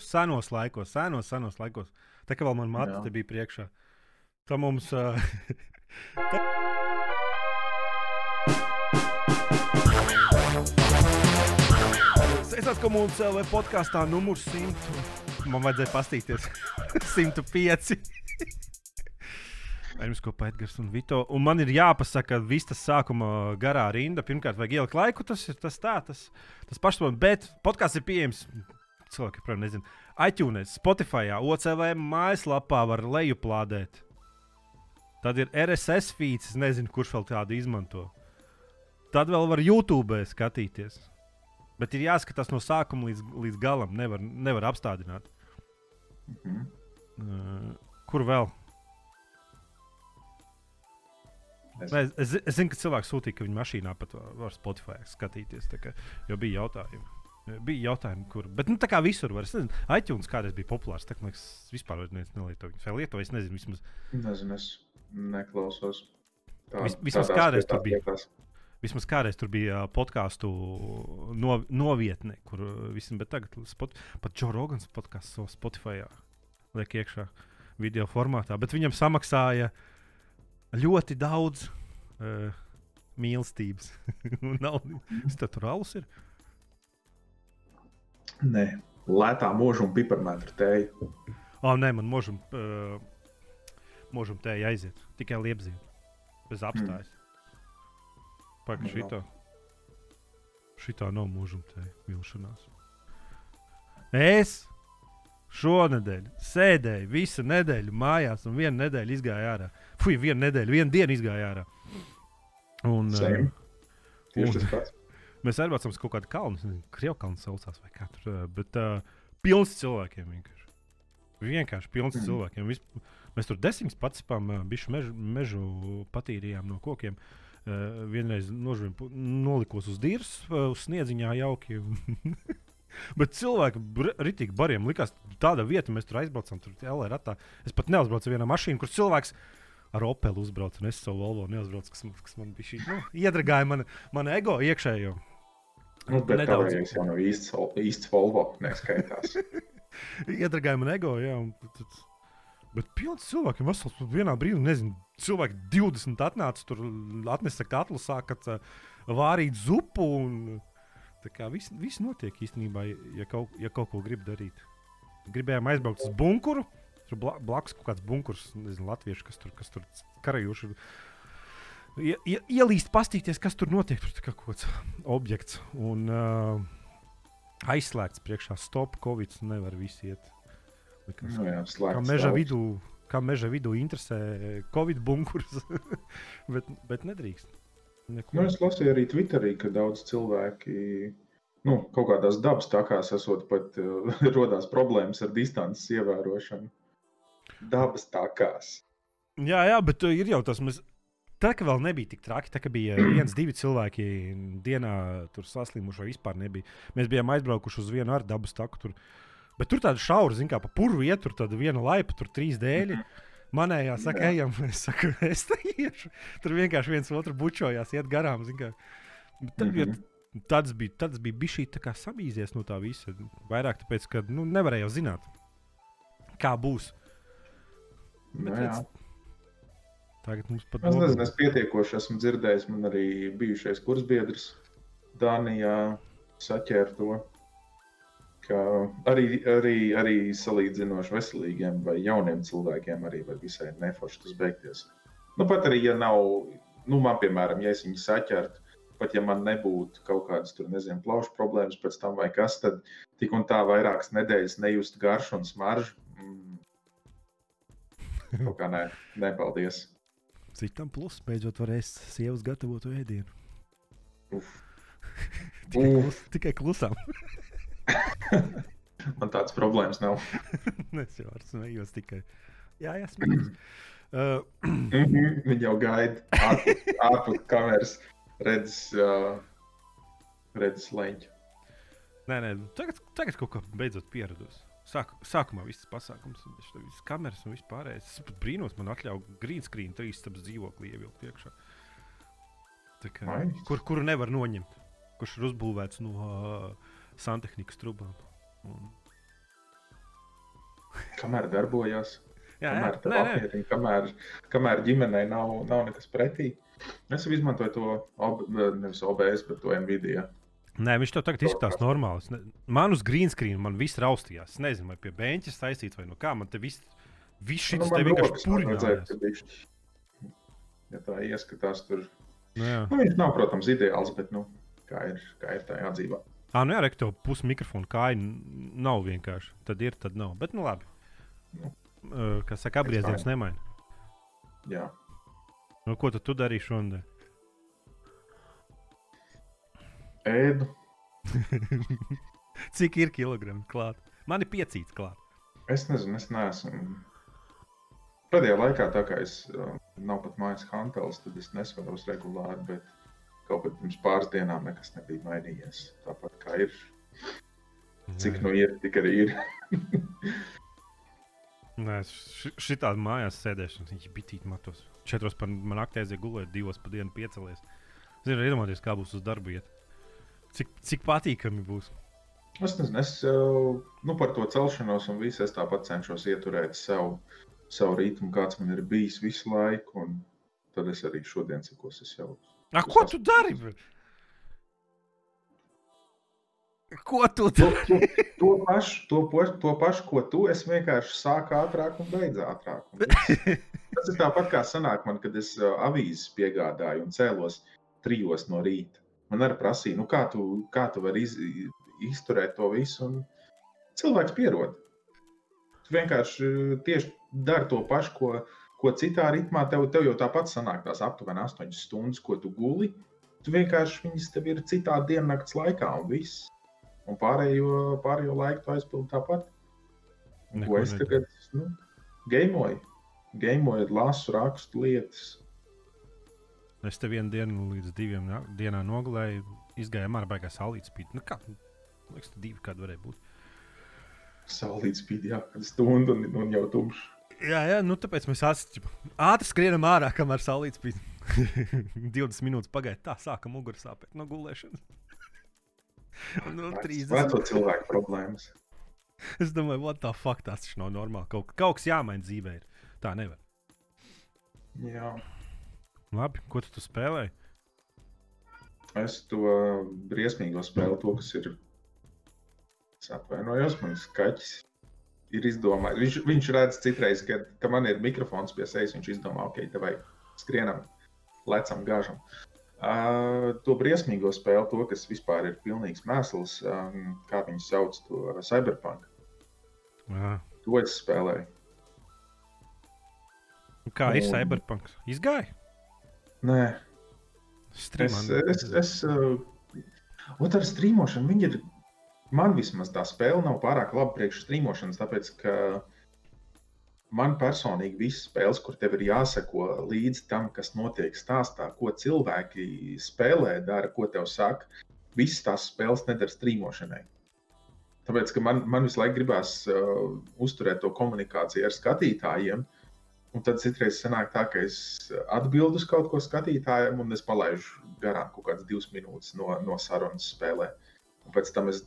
senos laikos, senos, senos laikos. Tā kā vēl man matra Jā. te bija priekšā. Tā mums. Uh, Sveicināts komunas LV podkāstā numur 100. Man vajadzēja pastīties 105. Ar jums kopā Edgars un Vito. Un man ir jāpasaka, ka viss tas sākuma garā rinda. Pirmkārt, vajag ielikt laiku, tas ir tas tā, tas, tas pašsaprotams. Bet podkāsts ir pieejams. Cilvēki, protams, nezina. iTunes, Spotify, OCV mājaslapā var lejuplādēt. Tad ir RSS feeds, es nezinu, kurš vēl tādu izmanto. Tad vēl var YouTube skatīties. Bet ir jāskatās no sākuma līdz, līdz galam. Nevar, nevar apstādināt. Mhm. Uh, kur vēl? Es- Es, es, es zinu, ka cilvēks sūtīja, ka viņa mašīnā pat var, var Spotify skatīties. Kā, jo bija jautājumi. Bija jautājumi, kur. Bet nu, tā kā visur var. Es nezinu, iTunes kādreiz bija populārs. Tā kā liekas, vispār nelieto viņu. Vai lieto, es nezinu, vismaz, Nezinu, es neklausos. Tā, Vis- vismaz kādreiz tur bija. lietās. vismaz kādreiz tur bija podkāstu no, novietne, kur visam, bet tagad spot, pat Joe Rogans podkāsts savā Spotify liek iekšā video formātā. Bet viņam samaksāja ļoti daudz uh, mīlestības. Naudas tas tur alus ir. Nē, lētā mūža un piparmētra tēja. Oh, nē, man možam, uh, možam te aiziet. Tikai liepzīt. Bez apstājas. Mm. Pagaidām, Nu, šitā. Šitā nav mūžam te vilšanās. Es šonadēļ sēdēju visu nedēļu mājās, un vienu nedēļu izgāju ārā. Fui, vienu nedēļu, vienu dienu izgāju ārā. Un, Same. uh, Tieši tas pats. Mēs arī braucam uz kaut kādu kalnu, es nezinu, Krievijas kalnu saucās vai kā tur. ā, Bet uh, pilns cilvēkiem vienkārši. Vienkārši pilns mm. Cilvēkiem. Vis, mēs tur desmit pacipām, bišu mežu, mežu patīrījām no kokiem. Uh, vienreiz nožvim, nolikos uz dīras, uh, uz sniedziņā jauki. Bet cilvēki ritīgi bariem likās, tāda vieta, mēs tur aizbraucām, tur LR ratā. Es pat neuzbraucu vienā mašīnā, kur cilvēks ar Opelu uzbrauc, un es savu Volvo neuzbraucu, kas, man- kas man bija šī, nu, iedragāja man, man ego iekšējo. Nu, bet Nedaudz. tavējais jau nav īsts, īsts Volvo neskaitās. Iedragāja man ego, jā. Tad- bet pilns cilvēkiem vesels vienā brīdī, nezinu, cilvēki 20 atnāca tur, atnesa katlu, sākat vārīt zupu. Un, tā kā viss, viss notiek īstenībā, ja kaut, ja kaut ko grib darīt. Gribējām aizbraukt uz bunkuru. Tur bla, blakus kaut kāds bunkurs, nezinu, latviešu, kas tur, kas tur karajuši. Ie, ielīst, pastīties, kas tur notiek. Tur kā kaut kāds objekts. Un, uh, aizslēgts priekšā, stop, covid, nevar visi iet. Likās, Nu, jā, kā slēgts meža daudz. vidū, kā meža vidū interesē covid bunkurs, bet, bet nedrīkst. Neko. Nu, es lasīju arī Twitterī, ka daudz cilvēki nu, kaut kādās dabas takās esot pat uh, rodās problēmas ar distances ievērošanu. Dabas takās. Jā, jā, bet ir jau tas. Mēs... Tā kā vēl nebija tik traki, tā kā bija viens, divi cilvēki dienā tur saslimuši vai vispār nebija. Mēs bijām aizbraukuši uz vienu ar dabas taku. Tur. Bet tur tāda šaura, zin kā pa purvu iet, tur tāda viena laipa, tur trīs dēļi. Manējā saka, ejam, es saku, es te iešu. Tur vienkārši viens otru bučojās, iet garām. Tad, mm. Tāds bija, tāds bija bijis šī samīzies no tā visa. Vairāk tāpēc, ka nu, nevarēja zināt, kā būs. Nu, Bet jā. redz, Tagad mums pat Es nezinu, es pietiekoši esmu dzirdējis. Man arī bijušais kursbiedrs Dānijā saķēra to. Arī, arī, arī salīdzinoši veselīgiem vai jauniem cilvēkiem arī var visai neforši tas beigties. Nu, pat arī, ja nav, nu, man, piemēram, ja es viņu saķertu, pat ja man nebūtu kaut kādas, tur, nezinu, plaušu problēmas pēc tam vai kas, tad tik un tā vairākas nedēļas nejust garšu un smaržu. Mm. Kaut kā nē, nepaldies. Citam plus, beidzot varēs sievas gatavot ēdienu. Tikai, klus, tikai klusām. Man tādas problēmas nav. es jau ar smējos tikai. Jā, jā, smējos. Uh, Mhm, Viņi jau gaida ārpus, kameras, redzes, uh, redzes leņķi. nē, nē, tagad, tagad kaut kā beidzot pierados. Sāk, sākumā viss pasākums, visas kameras un viss pārējais. Es pat brīnos, man atļauj green screen trīs stāvus dzīvokli ievilkt iekšā. Tā Kā, Nice. kur, kuru nevar noņemt? Kurš ir uzbūvēts no uh, santehnikas trubām. Un, kamēr darbojās, Jā, kamēr nē. apmierina, kamēr, kamēr ģimenei nav, nav nekas pretī. Es izmantoju to ob, nevis OBS, bet to Nvidia. Nē, viņš tev tagad izskatās normāli. Ne- Man uz green screen man viss raustījās. Es nezinu, vai pie beņķa saistīts vai no kā. Man te viss, viss šis Nu, te vienkārši bišķi, Ja tā ieskatās, tur Nu, jā. nu, viņš nav, protams, ideāls, bet nu, kā, ir, kā ir tā jādzīvā. Ā, nu jā, rek, tev pusi mikrofona kāja nav vienkārši. Tad ir, tad nav. Bet, nu labi. Nu. Uh, Kas saka, apgrieziens nemaina. Jā. Nu, ko tad tu darīji šodien? Ēdu. Cik ir kilogrami klāt? Man ir piecīts klāt. Es nezinu, es neesmu. Pēdējā laikā, tā kā es uh, nav pat mājas hantelis, tad es nesvaros regulāri, bet kaut kad pirms pāris dienām nekas nebija mainījies. Tāpat kā ir. Cik nu ir, tik arī ir. Nē, šī tāda mājās sēdēšana, viņš bija tīt matos. Četros par naktī aizēja gulēt, divos pa dienu piecelies. Zinu, iedomājieties, kā būs uz darbu iet. Cik, cik patīkami būs. Es nezinu, es uh, nu, par to celšanos un visu es tāpat cenšos ieturēt savu, savu ritmu, kāds man ir bijis visu laiku. Un tad es arī šodien cikos es jau. A, ko tu dari? Ko tu To, dari? to, to, pašu, to, to pašu, ko tu, es vienkārši sāku ātrāk un beidzu ātrāk. Un. Tas ir tāpat kā sanāk man, kad es uh, avīzes piegādāju un cēlos trijos no rīta. Man arī prasīja, nu, kā tu, kā tu vari iz, izturēt to visu. Un cilvēks pierod. Tu vienkārši uh, tieši dari to pašu, ko, ko citā ritmā. Tev, tev jau tāpat sanāk tās aptuveni 8 stundas, ko tu guli. Tu vienkārši viņas tev ir citā diennakts laikā un viss. Un pārējo, pārējo laiku tu aizpildi tāpat. Neko Ko es tagad nu, gameoju? Gameoju, lasu, rakstu lietas. Es te vienu dienu līdz diviem dienām nogulēju, izgāju ārā, baigās salīdz spīt. Nu, kā? Liekas, divi kādi varēja būt. Saulīt spīd, jā, kad stundu un, un jau tumšs. Jā, jā, nu tāpēc mēs ātri, ātri skrienam ārā, kamēr saulīt spīd. 20 minūtes pagaida, tā sākam muguras sāpēt no gulēšanas. nu, 30. Veco cilvēku problēmas. Es domāju, what the fuck, tas taču nav normāli. Kaut, kaut kas jāmaina dzīvē. Ir. Tā nevar. Jā. Labi, ko tu, tu spēlēji? Es to briesmīgo spēli, to, kas ir. Es atvainojos, man skaķis ir izdomājis. Viņš, viņš redz citreiz, kad, kad man ir mikrofons pie sejas, viņš izdomā, ok, te vai skrienam, lecam, gāžam. Uh, to briesmīgo spēli, to, kas vispār ir pilnīgs mēsls, um, kā viņi sauc to cyberpunk, Jā. to es spēlēju. Kā ir Un- Cyberpunk? Izgāja? Nē, Streamā. Es, es, es uh, ar strīmošanu viņi ir. Man vismaz tā spēle nav pārāk laba priekš strīmošanas, tāpēc ka man personīgi visas spēles, kur tev ir jāseko līdzi tam, kas notiek stāstā, ko cilvēki spēlē, dara, ko tev saka, visas tās spēles nedara strīmošanai. Tāpēc, ka man, man visu laiku gribās uh, uzturēt to komunikāciju ar skatītājiem, Un tad citreiz sanāk tā, ka es atbildu uz kaut ko skatītājiem, un es palaidu garām kaut kādas divas minūtes no, no sarunas spēlē. Un pēc tam es,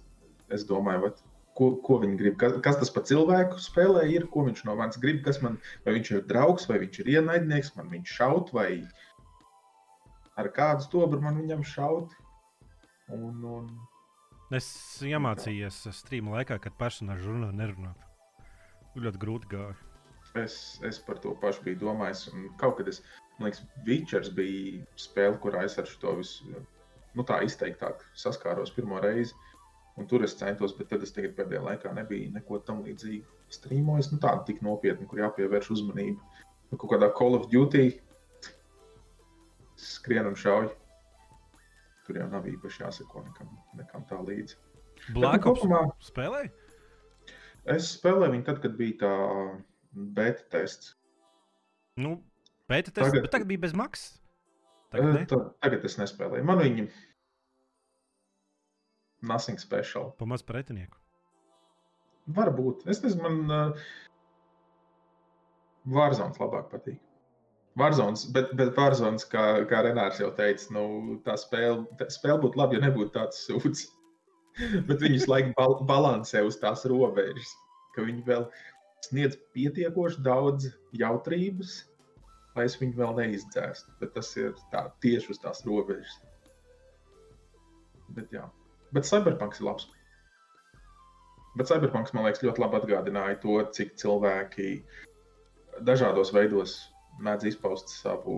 es domāju, vat, ko, ko viņi grib. Kas, kas tas par cilvēku spēlē ir, ko viņš no manis grib, kas man, vai viņš ir draugs, vai viņš ir ienaidnieks, man viņš šaut, vai ar kādu stobru man viņam šaut. Un, un, Es iemācījos streamā laikā, kad personāžs runā, nerunā. Ļoti grūti gāja. Es, es par to pašu biju domājis. un Kaut kad es, man liekas, Witchers bija spēle, kurā es ar šo visu nu, tā izteiktāk saskāros pirmo reizi. Un tur es centos, bet tad es tagad pēdējā laikā nebiju neko tam līdzīgu strīmojis. Nu, tāda tik nopietna, kur jāpievērš uzmanība. Nu, kaut kādā Call of Duty skrien un šauj. Tur jau nav īpaši jāseko nekam, nekam tā līdzi. Black nu, Ops kopumā- spēlēji? Es spēlēju viņu tad, kad bija tā beta tests. Nu, bet tas Tagad- tagad, bija bez maksas. Eh, Tagad, ne? Tad, tagad es nespēlēju. Man viņa nothing special. Pamaz pretinieku. Varbūt. Es nezinu, man uh, Vārzonas labāk patīk. Vārzonas, bet, bet Vārzonas, kā, kā Renārs jau teica, nu, tā spēle, tā spēle būtu labi, ja nebūtu tāds sūds. bet viņi visu laiku bal balansē uz tās robežas, ka viņi vēl sniedz pietiekoši daudz jautrības, lai es viņu vēl neizdzēstu. Bet tas ir tā, tieši uz tās robežas. Bet, jā. Bet Cyberpunks ir labs. Bet Cyberpunks man liekas ļoti labi atgādināja to, cik cilvēki dažādos veidos mēdz izpaust savu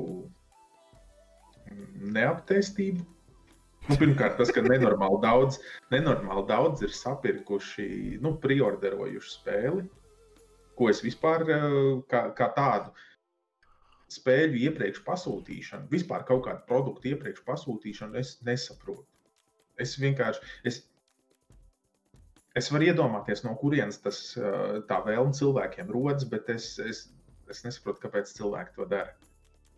neaptēstību. Nu, pirmkārt, tas, ka nenormāli daudz, nenormāli daudz ir sapirkuši, nu, priorderojuši spēli, ko es vispār kā, kā tādu spēļu iepriekš pasūtīšanu, vispār kaut kādu produktu iepriekš pasūtīšanu, es nesaprotu. Es vienkārši, es, es varu iedomāties, no kurienes tas tā vēlme cilvēkiem rodas, bet es, es, es nesaprotu, kāpēc cilvēki to dara.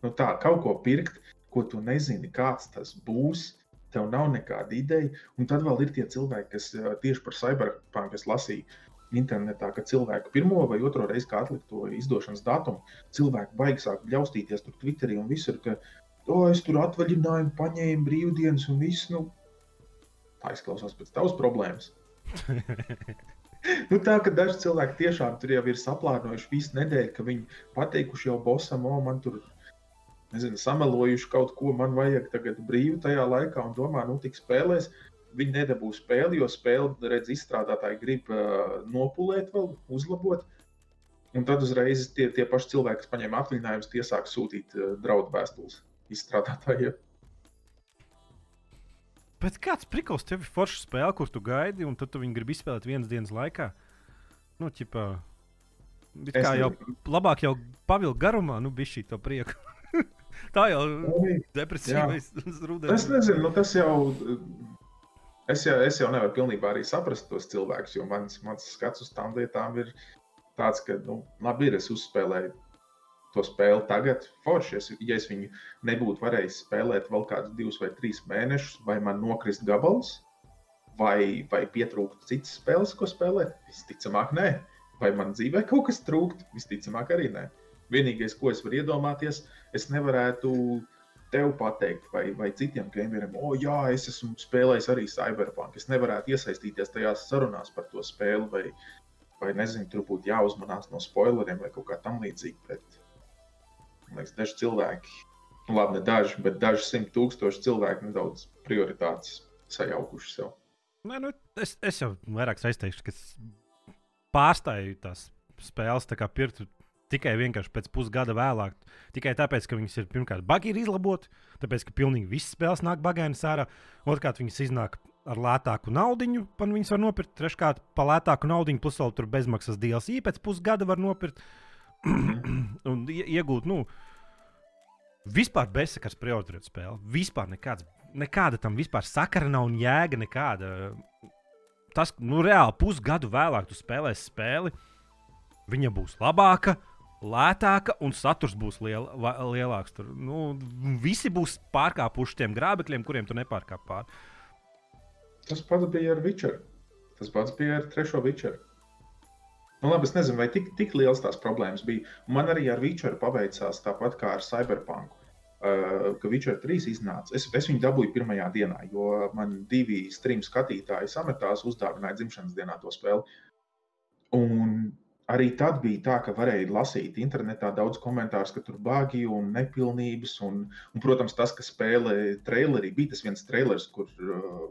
Nu tā, kaut ko pirkt, ko tu nezini, kāds tas būs, tev nav nekāda ideja. Un tad vēl ir tie cilvēki, kas tieši par cyberpunk lasīja internetā, ka cilvēku pirmo vai otro reizi, kā atlikt to izdošanas datumu, cilvēki baigi sāk bļaustīties tur Twitterī un visur, ka to es tur atvaļinājumu paņēmu brīvdienas un viss. Nu, tā izklausās pēc tavas problēmas. nu, tā ka daži cilvēki tiešām tur jau ir saplānojuši visu nedēļu, ka viņi pateikuši jau bosam, o, man tur nezinu, samelojuši kaut ko, man vajag tagad brīvi tajā laikā un domā, nu, tik spēlēs. Viņi nedabūs spēli, jo spēli redz, izstrādātāji grib uh, nopulēt, vēl uzlabot. Un tad uzreiz tie, tie paši cilvēki, kas paņēma atvaļinājumus, tie sāk sūtīt uh, draudu vēstules izstrādātājiem. Bet kāds prikals tev ir forša spēle, kur tu gaidi, un tad tu viņu gribi izspēlēt vienas dienas laikā? Nu, ķipā, kā jau labāk jau pavilkt garumā, nu, bija šī to prieku. Tā jau ir rudens. Es nezinu, nu, tas jau. Es jau, es jau nevaru pilnībā arī saprast tos cilvēkus, jo mans, mans skats uz tām lietām ir tāds, ka, nu, labi, ir, es uzspēlēju to spēli tagad, forši. Es, ja es viņu nebūtu varējis spēlēt vēl kādus divus vai trīs mēnešus, vai man nokrist gabals, vai, vai pietrūkt citas spēles, ko spēlēt, visticamāk, nē. Vai man dzīvē kaut kas trūkt, visticamāk, arī nē. Vienīgais, ko es varu iedomāties, es nevarētu tev pateikt, vai, vai citiem gameriem, o, jā, es esmu spēlējis arī Cyberpunk. Es nevarētu iesaistīties tajās sarunās par to spēli, vai, vai nezinu, tur būtu jāuzmanās no spoileriem vai kaut kā tam līdzīga. Bet Man liekas, daži cilvēki, nu, labi, ne daži, bet daži simt tūkstoši cilvēku nedaudz prioritātes sajaukuši sev. Nē, nu, es, es jau vairāk saistīšu, ka pārstāju tās spēles tā kā pirkt tikai vienkārši pēc pusgada vēlāk. Tikai tāpēc, ka viņas ir pirmkārt bagi ir izlaboti, tāpēc, ka pilnīgi visas spēles nāk bagainas ārā. Otrkārt, viņas iznāk ar lētāku naudu, un viņas var nopirkt. Treškārt, pa lētāku naudu, plus vēl tur bezmaksas DLC pēc pusgada var nopirkt. un iegūt, nu, vispār bezsakars prioritāte spēle. Vispār nekāds, nekāda tam vispār sakara nav un jēga nekāda. Tas, nu, reāli pusgadu vēlāk tu spēlēsi spēli, viņa būs labāka. Lētāka un saturs būs liel, va, lielāks. Tur nu, visi būs pārkāpuši tiem grābekļiem, kuriem tu nepārkāp pāri. Tas pats bija ar Witcher. Tas pats bija ar trešo Witcher. Nu, labi, es nezinu, vai tik, tik liels tās problēmas bija. Man arī ar Witcheru paveicās tāpat kā ar Cyberpunk. Uh, ka Witcher 3 iznāca. Es, es viņu dabūju pirmajā dienā, jo man divi stream skatītāji sametās, uzdāvināja dzimšanas dienā to spēli. Un arī tad bija tā, ka varēja lasīt internetā daudz komentārus, ka tur bagi un nepilnības. Un, un, protams, tas, ka spēle trailerī bija tas viens trailers, kur uh,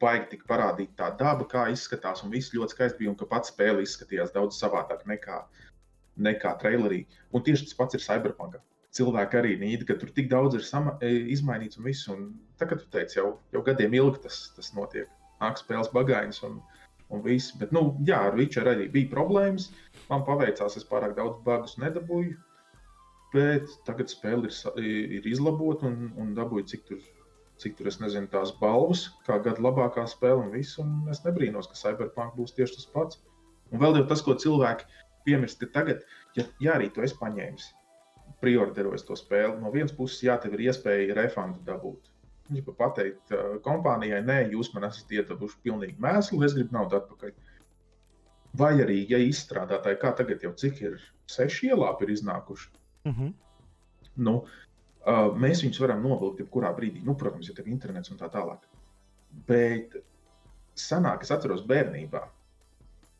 baigi tika parādīta tā daba, kā izskatās, un viss ļoti skaisti bija, un ka pats spēle izskatījās daudz savādāk nekā, nekā trailerī. Un tieši tas pats ir Cyberpunk. Cilvēki arī nīda, ka tur tik daudz ir sama, e, izmainīts un viss. Un tā kā tu teici, jau, jau gadiem ilgi tas, tas notiek. Nāk spēles bagājas un, un viss. Bet, nu, jā, ar Witcher arī bija problēmas. Man paveicās, es pārāk daudz bagus nedabūju. Bet tagad spēle ir, ir izlabota un, un dabūju, cik tur cik tur es nezinu, tās balvas, kā gada labākā spēle un viss. Un es nebrīnos, ka Cyberpunk būs tieši tas pats. Un vēl jau tas, ko cilvēki piemirst, ir tagad, ja, ja arī to es paņēmu, prioritarojis to spēli. No vienas puses, jā, tev ir iespēja refundu dabūt. Viņa ja pateikt uh, kompānijai, nē, jūs man esat iedavuši pilnīgi mēslu, es gribu naudu atpakaļ. Vai arī, ja izstrādātāji, kā tagad jau cik ir, seši ielāpi ir iznākuši. Mhm. -huh. nu, Uh, mēs viņus varam novilkt jebkurā brīdī. Nu, protams, ja tev ir internets un tā tālāk. Bet senāk, es atceros bērnībā,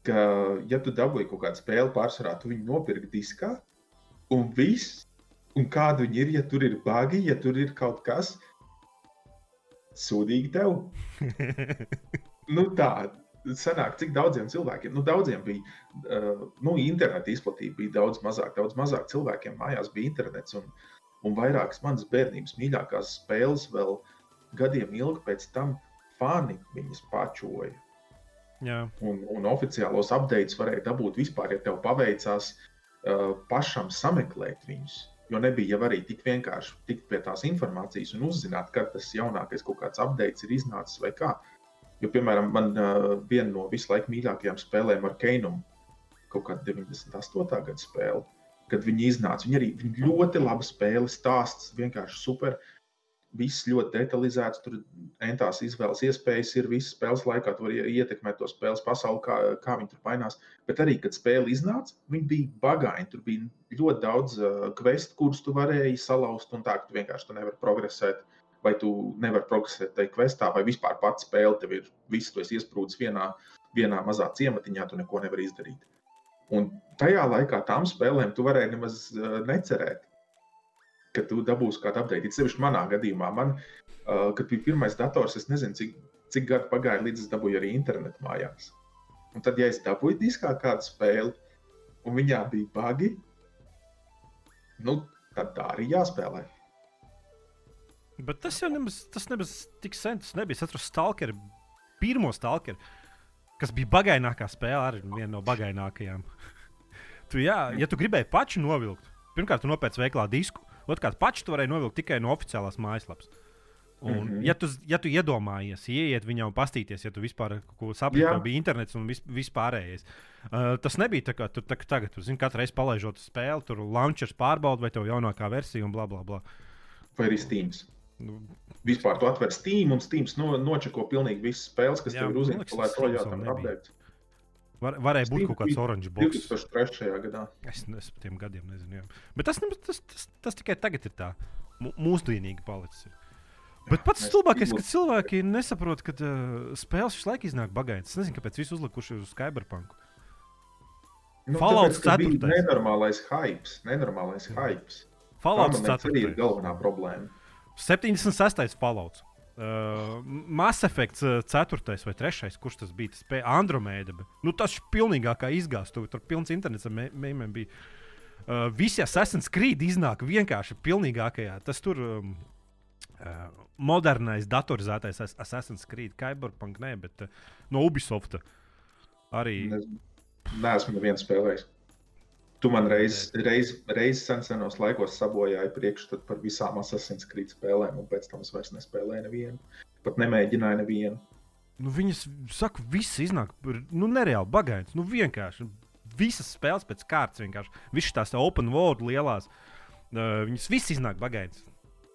ka, ja tu dabūji kaut kādu spēli, pārsvarā tu viņu nopirki diskā, un viss, un kāda viņi ir, ja tur ir bagi, ja tur ir kaut kas sūdīgi tev. nu, tā, sanāk, cik daudziem cilvēkiem, nu, daudziem bija, uh, nu, interneta izplatība bija daudz mazāk, daudz mazāk cilvēkiem mājās bija internets, un, un vairākas manas bērnības mīļākās spēles vēl gadiem ilgi pēc tam fani viņas pačoja. Jā. Un, un oficiālos updates varēja dabūt vispār, ja tev paveicās uh, pašam sameklēt viņus. Jo nebija jau arī tik vienkārši tikt pie tās informācijas un uzzināt, kad tas jaunākais kaut kāds updates ir iznācis vai kā. Jo, piemēram, man uh, viena no visu laiku mīļākajām spēlēm ar Keinumu, kaut kāda 98. gada spēle, kad viņi iznāca. Viņi arī viņi ļoti labi spēlē, stāsts vienkārši super. Uh, viss ļoti detalizēts, tur entās izvēles iespējas ir visas spēles laikā, tur var ietekmēt to spēles pasauli, kā, kā viņi tur mainās. Bet arī, kad spēle iznāca, viņi bija bagaini. Tur bija ļoti daudz uh, kvestu, kurus tu varēji salauzt, un tā, ka tu vienkārši tu nevari progresēt. Vai tu nevari progresēt tajā kvestā, vai vispār pats spēle tev ir viss, tu esi iesprūdis vienā, vienā mazā ciematiņā, tu neko nevari izdarīt. Un tajā laikā tām spēlēm tu varēji nemaz uh, necerēt ka tu dabūsi kādu. It sevišķi manā gadījumā, man, uh, kad bija pirmais dators, es nezinu, cik, cik gadi pagāja, līdz es dabūju arī internetu mājās. Un tad, ja es dabūju diskā kādu spēli, un viņā bija bagi, nu, tad tā arī jāspēlē. Bet tas jau nemaz, tas nemaz tik sen tas nebija. Es atceros Stalkeru, pirmo Stalkeru, kas bija bagainākā spēle, arī viena no bagainākajām. tu, jā, ja tu gribēji pašu novilkt, pirmkārt, tu nopērci veiklā disku, Otrkārt, paši to varēja novilkt tikai no oficiālās mājaslapas. Un, mm -hmm. ja, tu, ja tu iedomājies, ieiet viņā un pastīties, ja tu vispār saproti, ka bija internets un vis, vispārējais, uh, tas nebija tā kā tur tā, tagad, tur, zin, katru reizi palaižot spēli, tur launchers pārbauda, vai tev jaunākā versija un bla bla bla. Vai arī Steam. Nu, Vispār tu atver Steam un Steam no, nočeko pilnīgi visas spēles, kas jā, tev ir uzņemtas, lai to jāatrod. Var, varēja būt kaut kāds oranžs boks. 2003. gadā. Es, es par tiem gadiem nezinu. Jā. Bet tas, tas, tas, tas tikai tagad ir tā mūsdienīgi palicis. Bet pats stulbākais, ka cilvēki nesaprot, ka uh, spēles visu laiku iznāk bagātas. Es nezinu, kāpēc visi uzlikuši uz Cyberpunk. Nu, Fallouts 4. Nenormālais hype. Nenormālais hype. Fallouts 4. ir galvenā problēma. 76. Fallouts. Uh, Mass Effect 4. Uh, vai 3. kurš tas bija? Tas bija Andromēda. Nu, tas ir pilnīgākā izgāzta. Tur pilns internets ar mēmiem bija. Uh, visi Assassin's Creed iznāk vienkārši pilnīgākajā. Tas tur um, uh, modernais, datorizētais Assassin's Creed, Cyberpunk, ne, bet uh, no Ubisoft arī. Nē, esmu neviens spēlējis. Tu man reiz, reiz sen senos laikos sabojāji priekšstatu par visām Assassin's Creed spēlēm, un pēc tam es vairs nespēlēju nevienu. Pat nemēģināju nevienu. Nu, viņas, saka, viss iznāk, nu, nereāli bagāts. Nu, vienkārši visas spēles pēc kārtas, vienkārši visas tās open world lielās. Uh, viņas viss iznāk bagāts.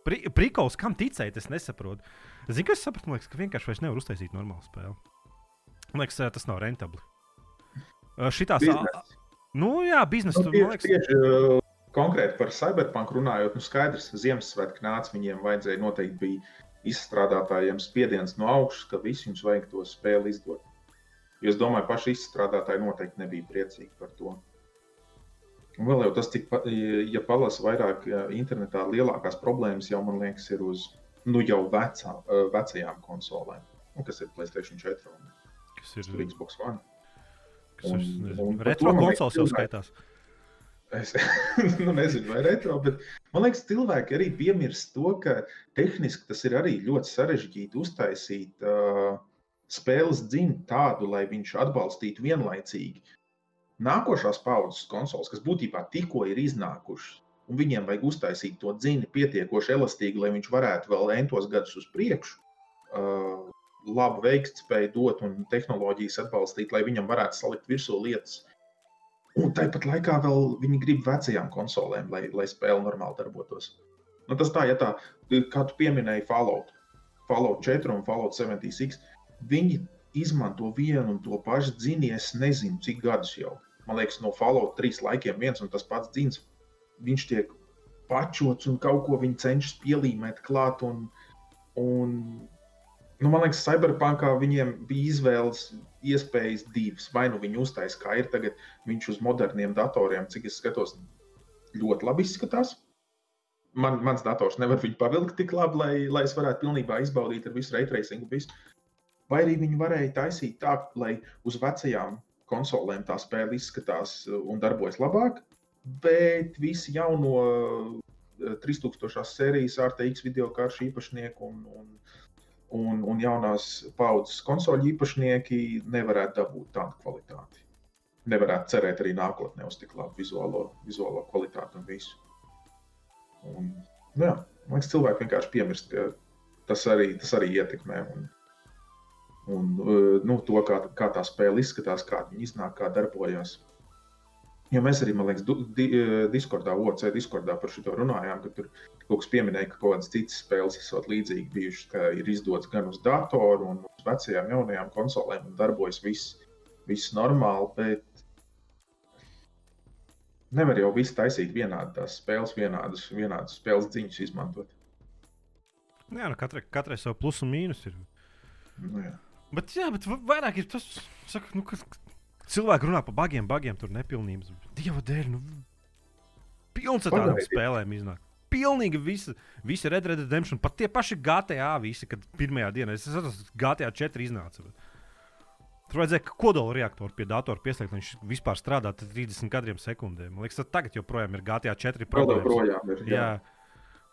Pri, Prikols, kam ticēt, es nesaprotu. Zinu, kas sapratu, liekas, ka vienkārši vairs nevar uztaisīt normālu spēli. Man liekas, tas nav rentabli. Uh, šitās. Nu, jā, biznesa nu, tieši, liekas... tieši uh, konkrēti par cyberpunk runājot, nu skaidrs, Ziemassvētku nāca, viņiem vajadzēja noteikti bija izstrādātājiem spiediens no augšas, ka visi jums vajag to spēli izdot. Jo es domāju, paši izstrādātāji noteikti nebija priecīgi par to. Un vēl jau tas, cik, ja palasa vairāk internetā, lielākās problēmas jau, man liekas, ir uz nu, jau vecā, uh, vecajām konsolēm, nu, kas ir Playstation 4 un kas ir Xbox One. Kas un, ir un, retro konsoles jau skaitās. Es nu, nezinu, vai retro, bet man liekas, cilvēki arī piemirst to, ka tehniski tas ir arī ļoti sarežģīti uztaisīt uh, spēles dziņu tādu, lai viņš atbalstītu vienlaicīgi nākošās paudzes konsoles, kas būtībā tikko ir iznākušas. Un viņiem vajag uztaisīt to dziņu pietiekoši elastīgi, lai viņš varētu vēl entos gadus uz priekšu uh, labu veiktspēju dot un tehnoloģijas atbalstīt, lai viņam varētu salikt virsū lietas. Un tāpat laikā vēl viņi grib vecajām konsolēm, lai, lai spēle normāli darbotos. Nu, tas tā, ja tā, kā tu pieminēji Fallout, Fallout 4 un Fallout 76, viņi izmanto vienu un to pašu dzīslu, es nezinu, cik gadus jau. Man liekas, no Fallout 3 laikiem viens un tas pats dzīsls, viņš tiek pačots un kaut ko viņi cenšas pielīmēt klāt. Un, un nu, man liekas, Cyberpunkā viņiem bija izvēles iespējas divas. Vai nu viņi uztaisīja, kā ir tagad, viņš uz moderniem datoriem, cik es skatos, ļoti labi izskatās. Man, mans dators nevar viņu pavilkt tik labi, lai, lai es varētu pilnībā izbaudīt ar visu raytracingu. Visu. Vai arī viņi varēja taisīt tā, lai uz vecajām konsolēm tā spēle izskatās un darbojas labāk, bet visi jauno 3000 sērijas RTX video karšu īpašnieku un, un, un, un jaunās paudzes konsoļu īpašnieki nevarētu dabūt tādu kvalitāti. Nevarētu cerēt arī nākotnē uz tik labu vizuālo, vizuālo kvalitāti un visu. Un, nu jā, man liekas, cilvēki vienkārši piemirst, ka tas arī, tas arī ietekmē. Un, un nu, to, kā, kā tā spēle izskatās, kā viņa iznāk, kā darbojas. Jo mēs arī, man liekas, di, Discordā, OC Discordā par šo runājām, ka tur kaut kas pieminēja, ka kaut kādas citas spēles esot līdzīgi bijušas, ka ir izdots gan uz datoru, gan uz vecajām, jaunajām konsolēm, un darbojas viss, viss normāli. Bet nevar jau visu taisīt vienādi, tās spēles, vienādas, vienādas spēles dziņas izmantot. Jā, nu katrai, katrai savu plusu un mīnus ir. Nu, jā. Bet, jā, bet vairāk ir tas, saka, nu, kas, Cilvēki runā par bagiem, bagiem, tur nepilnības. Dieva dēļ, nu, pilns ar tādām spēlēm iznāk. Pilnīgi visi, visi Red Dead Redemption, pat tie paši GTA, visi, kad pirmajā dienā, es saprotu, GTA 4 iznāca. Tur vajadzēja kodola reaktoru pie datora pieslēgt, lai viņš vispār strādā 30 kadriem sekundēm. Man liekas, tagad joprojām ir GTA 4 problēma.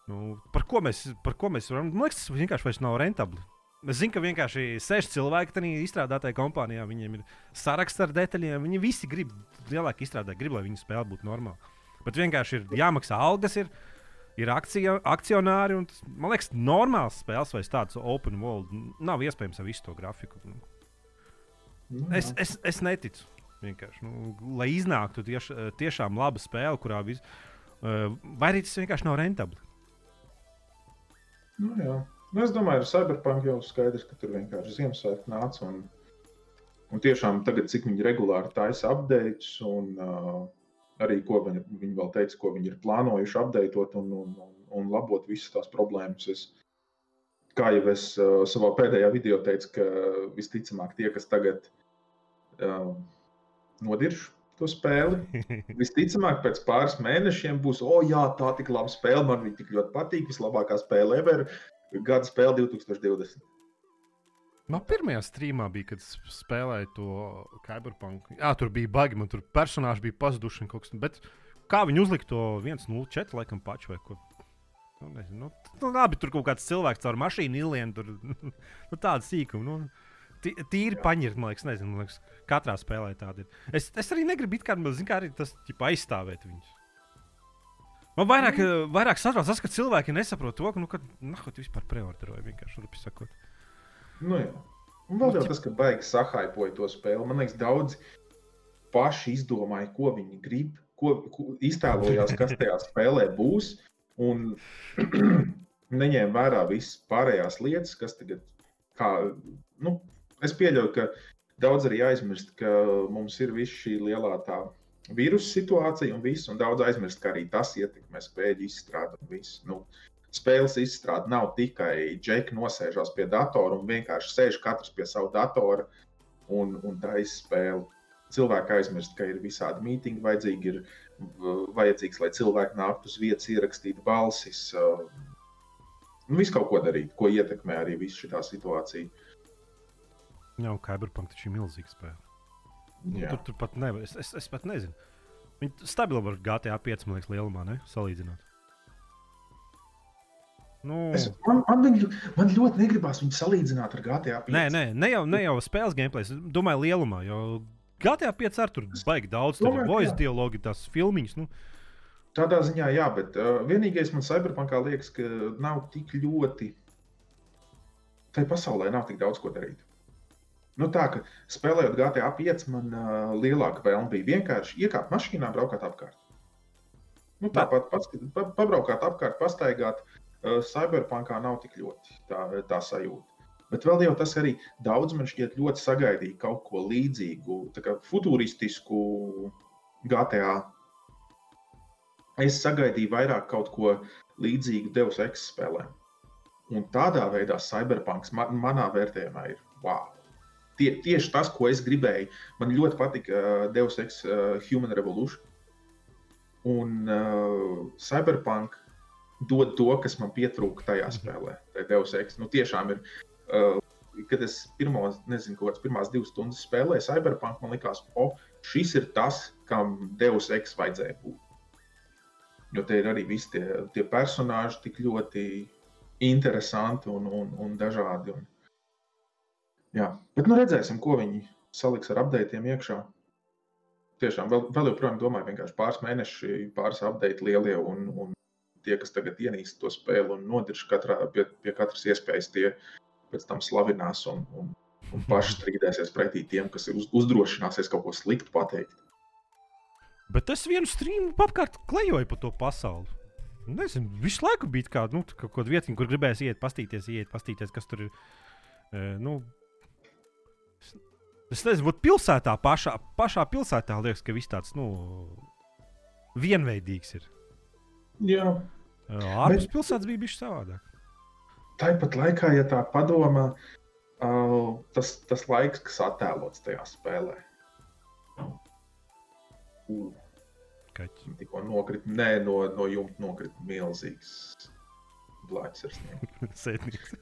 Nu, par, ko mēs, par ko mēs varam? Man liekas, tas vienkārši vairs nav rentabli. Es zinu, ka vienkārši seši cilvēki tajā izstrādātajā kompānijā, viņiem ir saraksts ar detaļiem. Viņi visi grib lielāku izstrādāt, grib, lai viņu spēle būtu normāla. Bet vienkārši ir jāmaksā algas, ir, ir akcija, akcionāri. Tas, man liekas, normāls spēles vai tāds open world nav iespējams ar visu to grafiku. Nu. Es, es, es neticu. Nu, lai iznāktu tieš, tiešām laba spēle, kurā viss, uh, vai arī tas vienkārši nav rentabli. Nu, jā. Nu, es domāju, ar Cyberpunk jau skaidrs, ka tur vienkārši Ziemassvētku nāca. Un, un tiešām tagad, cik viņi regulāri taisa updates, un uh, arī ko viņi, viņi vēl teica, ko viņi ir plānojuši updateot un, un, un, un labot visas tās problēmas. Es, kā jau es uh, savā pēdējā video teicu, ka visticamāk tie, kas tagad uh, nodirž to spēli. Visticamāk, pēc pāris mēnešiem būs, oh, jā, tā tik laba spēle, man viņa tik ļoti patīk, vislabākā spēle ever gada spēle 2020. Man pirmajā streamā bija, kad spēlēju to Cyberpunk. Jā, tur bija bagi, man tur personāži bija pazuduši. Bet kā viņi uzlika to 1.04 laikam pašu vai ko? Nu, nezinu, nu, nu, labi, tur kaut kāds cilvēks caur mašīnu ilienu, tur nu, tāda sīkuma. Nu, tīri paņirt, man liekas, nezinu, man liekas, katrā spēlē tāda ir. Es, es arī negribu, kā, zin, kā arī tas ķipa, aizstāvēt viņus. Man vairāk, mm. vairāk satrauc tas, ka cilvēki nesaprot to, ka, nu, ka nahu, tu vispār preorderoji vienkārši rupi sakot. Nu, jā. Un vēl jau tas, ka baigi sahaipoja to spēli. Man liekas, daudz paši izdomāja, ko viņi grib, ko, ko iztēlojās, kas tajā spēlē būs. Un neņēma vērā visas pārējās lietas, kas tagad, kā, nu, es pieļauju, ka daudz arī aizmirst, ka mums ir viss šī lielā tā vīrusu situācija un viss, un daudz aizmirst, ka arī tas ietekmē spēļu izstrādi un viss. Nu, spēles izstrāde nav tikai džeki nosēžās pie datora un vienkārši sēž katrs pie sava datora un, un taisa spēli. Cilvēki aizmirst, ka ir visādi mītīņi, vajadzīgi ir vajadzīgs, lai cilvēki nāktu uz vietas, ierakstītu balsis, uh, nu, visu kaut ko darīt, ko ietekmē arī visu šī situācija. Jā, un Cyberpunk taču ir milzīga spēle. Jā. Tur, tur pat nevar. Es, es, es pat nezinu. Viņi stabili var GTA 5 liekas, lielumā ne? salīdzināt. Nu... Es, man, man, viņu, man ļoti negribās viņu salīdzināt ar GTA 5. Nē, nē, ne jau, ne jau spēles gameplay, es domāju, lielumā. Jo GTA 5 ar tur baigi daudz, tur ir voice dialogi, tās filmiņas. Nu. Tādā ziņā, jā, bet uh, vienīgais man Cyberpunkā liekas, ka nav tik ļoti. Tai pasaulē nav tik daudz ko darīt. Nu, tā kā spēlējot GTA 5, man uh, lielāka vēlme bija vienkārši iekāpt mašīnā, braukt apkārt. Nu, tāpat pats, pa, pabraukāt apkārt, pastaigāt. Uh, Cyberpunkā nav tik ļoti tā, tā sajūta. Bet vēl jau tas arī daudz man šķiet ļoti sagaidīja kaut ko līdzīgu, kā futuristisku GTA. Es sagaidīju vairāk kaut ko līdzīgu Deus Ex spēlēm. Un tādā veidā Cyberpunks man, manā vērtējumā ir wow. Tie, tieši tas, ko es gribēju. Man ļoti patika uh, Deus Ex uh, Human Revolution. Un uh, Cyberpunk dod to, kas man pietrūka tajā spēlē. Tā Deus Ex. Nu, tiešām ir. Uh, kad es pirmo, nezinu, kaut kādas pirmās divas stundas spēlēju Cyberpunk, man liekas, o, šis ir tas, kam Deus Ex vajadzēja būt. Jo te ir arī visi tie, tie personāļi tik ļoti interesanti un, un, un dažādi. Un, jā, bet nu redzēsim, ko viņi saliks ar updatiem iekšā. Tiešām vēl, vēl joprojām domāju, vienkārši pāris mēneši, pāris update lielie un, un tie, kas tagad ienīst to spēli un nodirž katrā, pie, pie katras iespējas, tie pēc tam slavinās un, un, un paši strīdēsies pretī tiem, kas uz, uzdrošināsies kaut ko sliktu pateikt. Bet es vienu strīmu apkārt klejoju pa to pasauli. Nezinu, visu laiku bija kāda nu, kaut kāda vieta, kur gribēs iet, pastīties, iet, pastīties, kas tur ir. Nu, es nezinu, būt pilsētā pašā, pašā pilsētā liekas, ka viss tāds nu, vienveidīgs ir. Jā. Ārpus Bet... pilsētas bija bijis savādāk. Tāpat laikā, ja tā padomā, uh, tas, tas laiks, kas attēlots tajā spēlē. Uh kaķi. Tikko nokrita, nē, no, no jumta nokrita milzīgs blāķis ar sniegu. Sētnieks.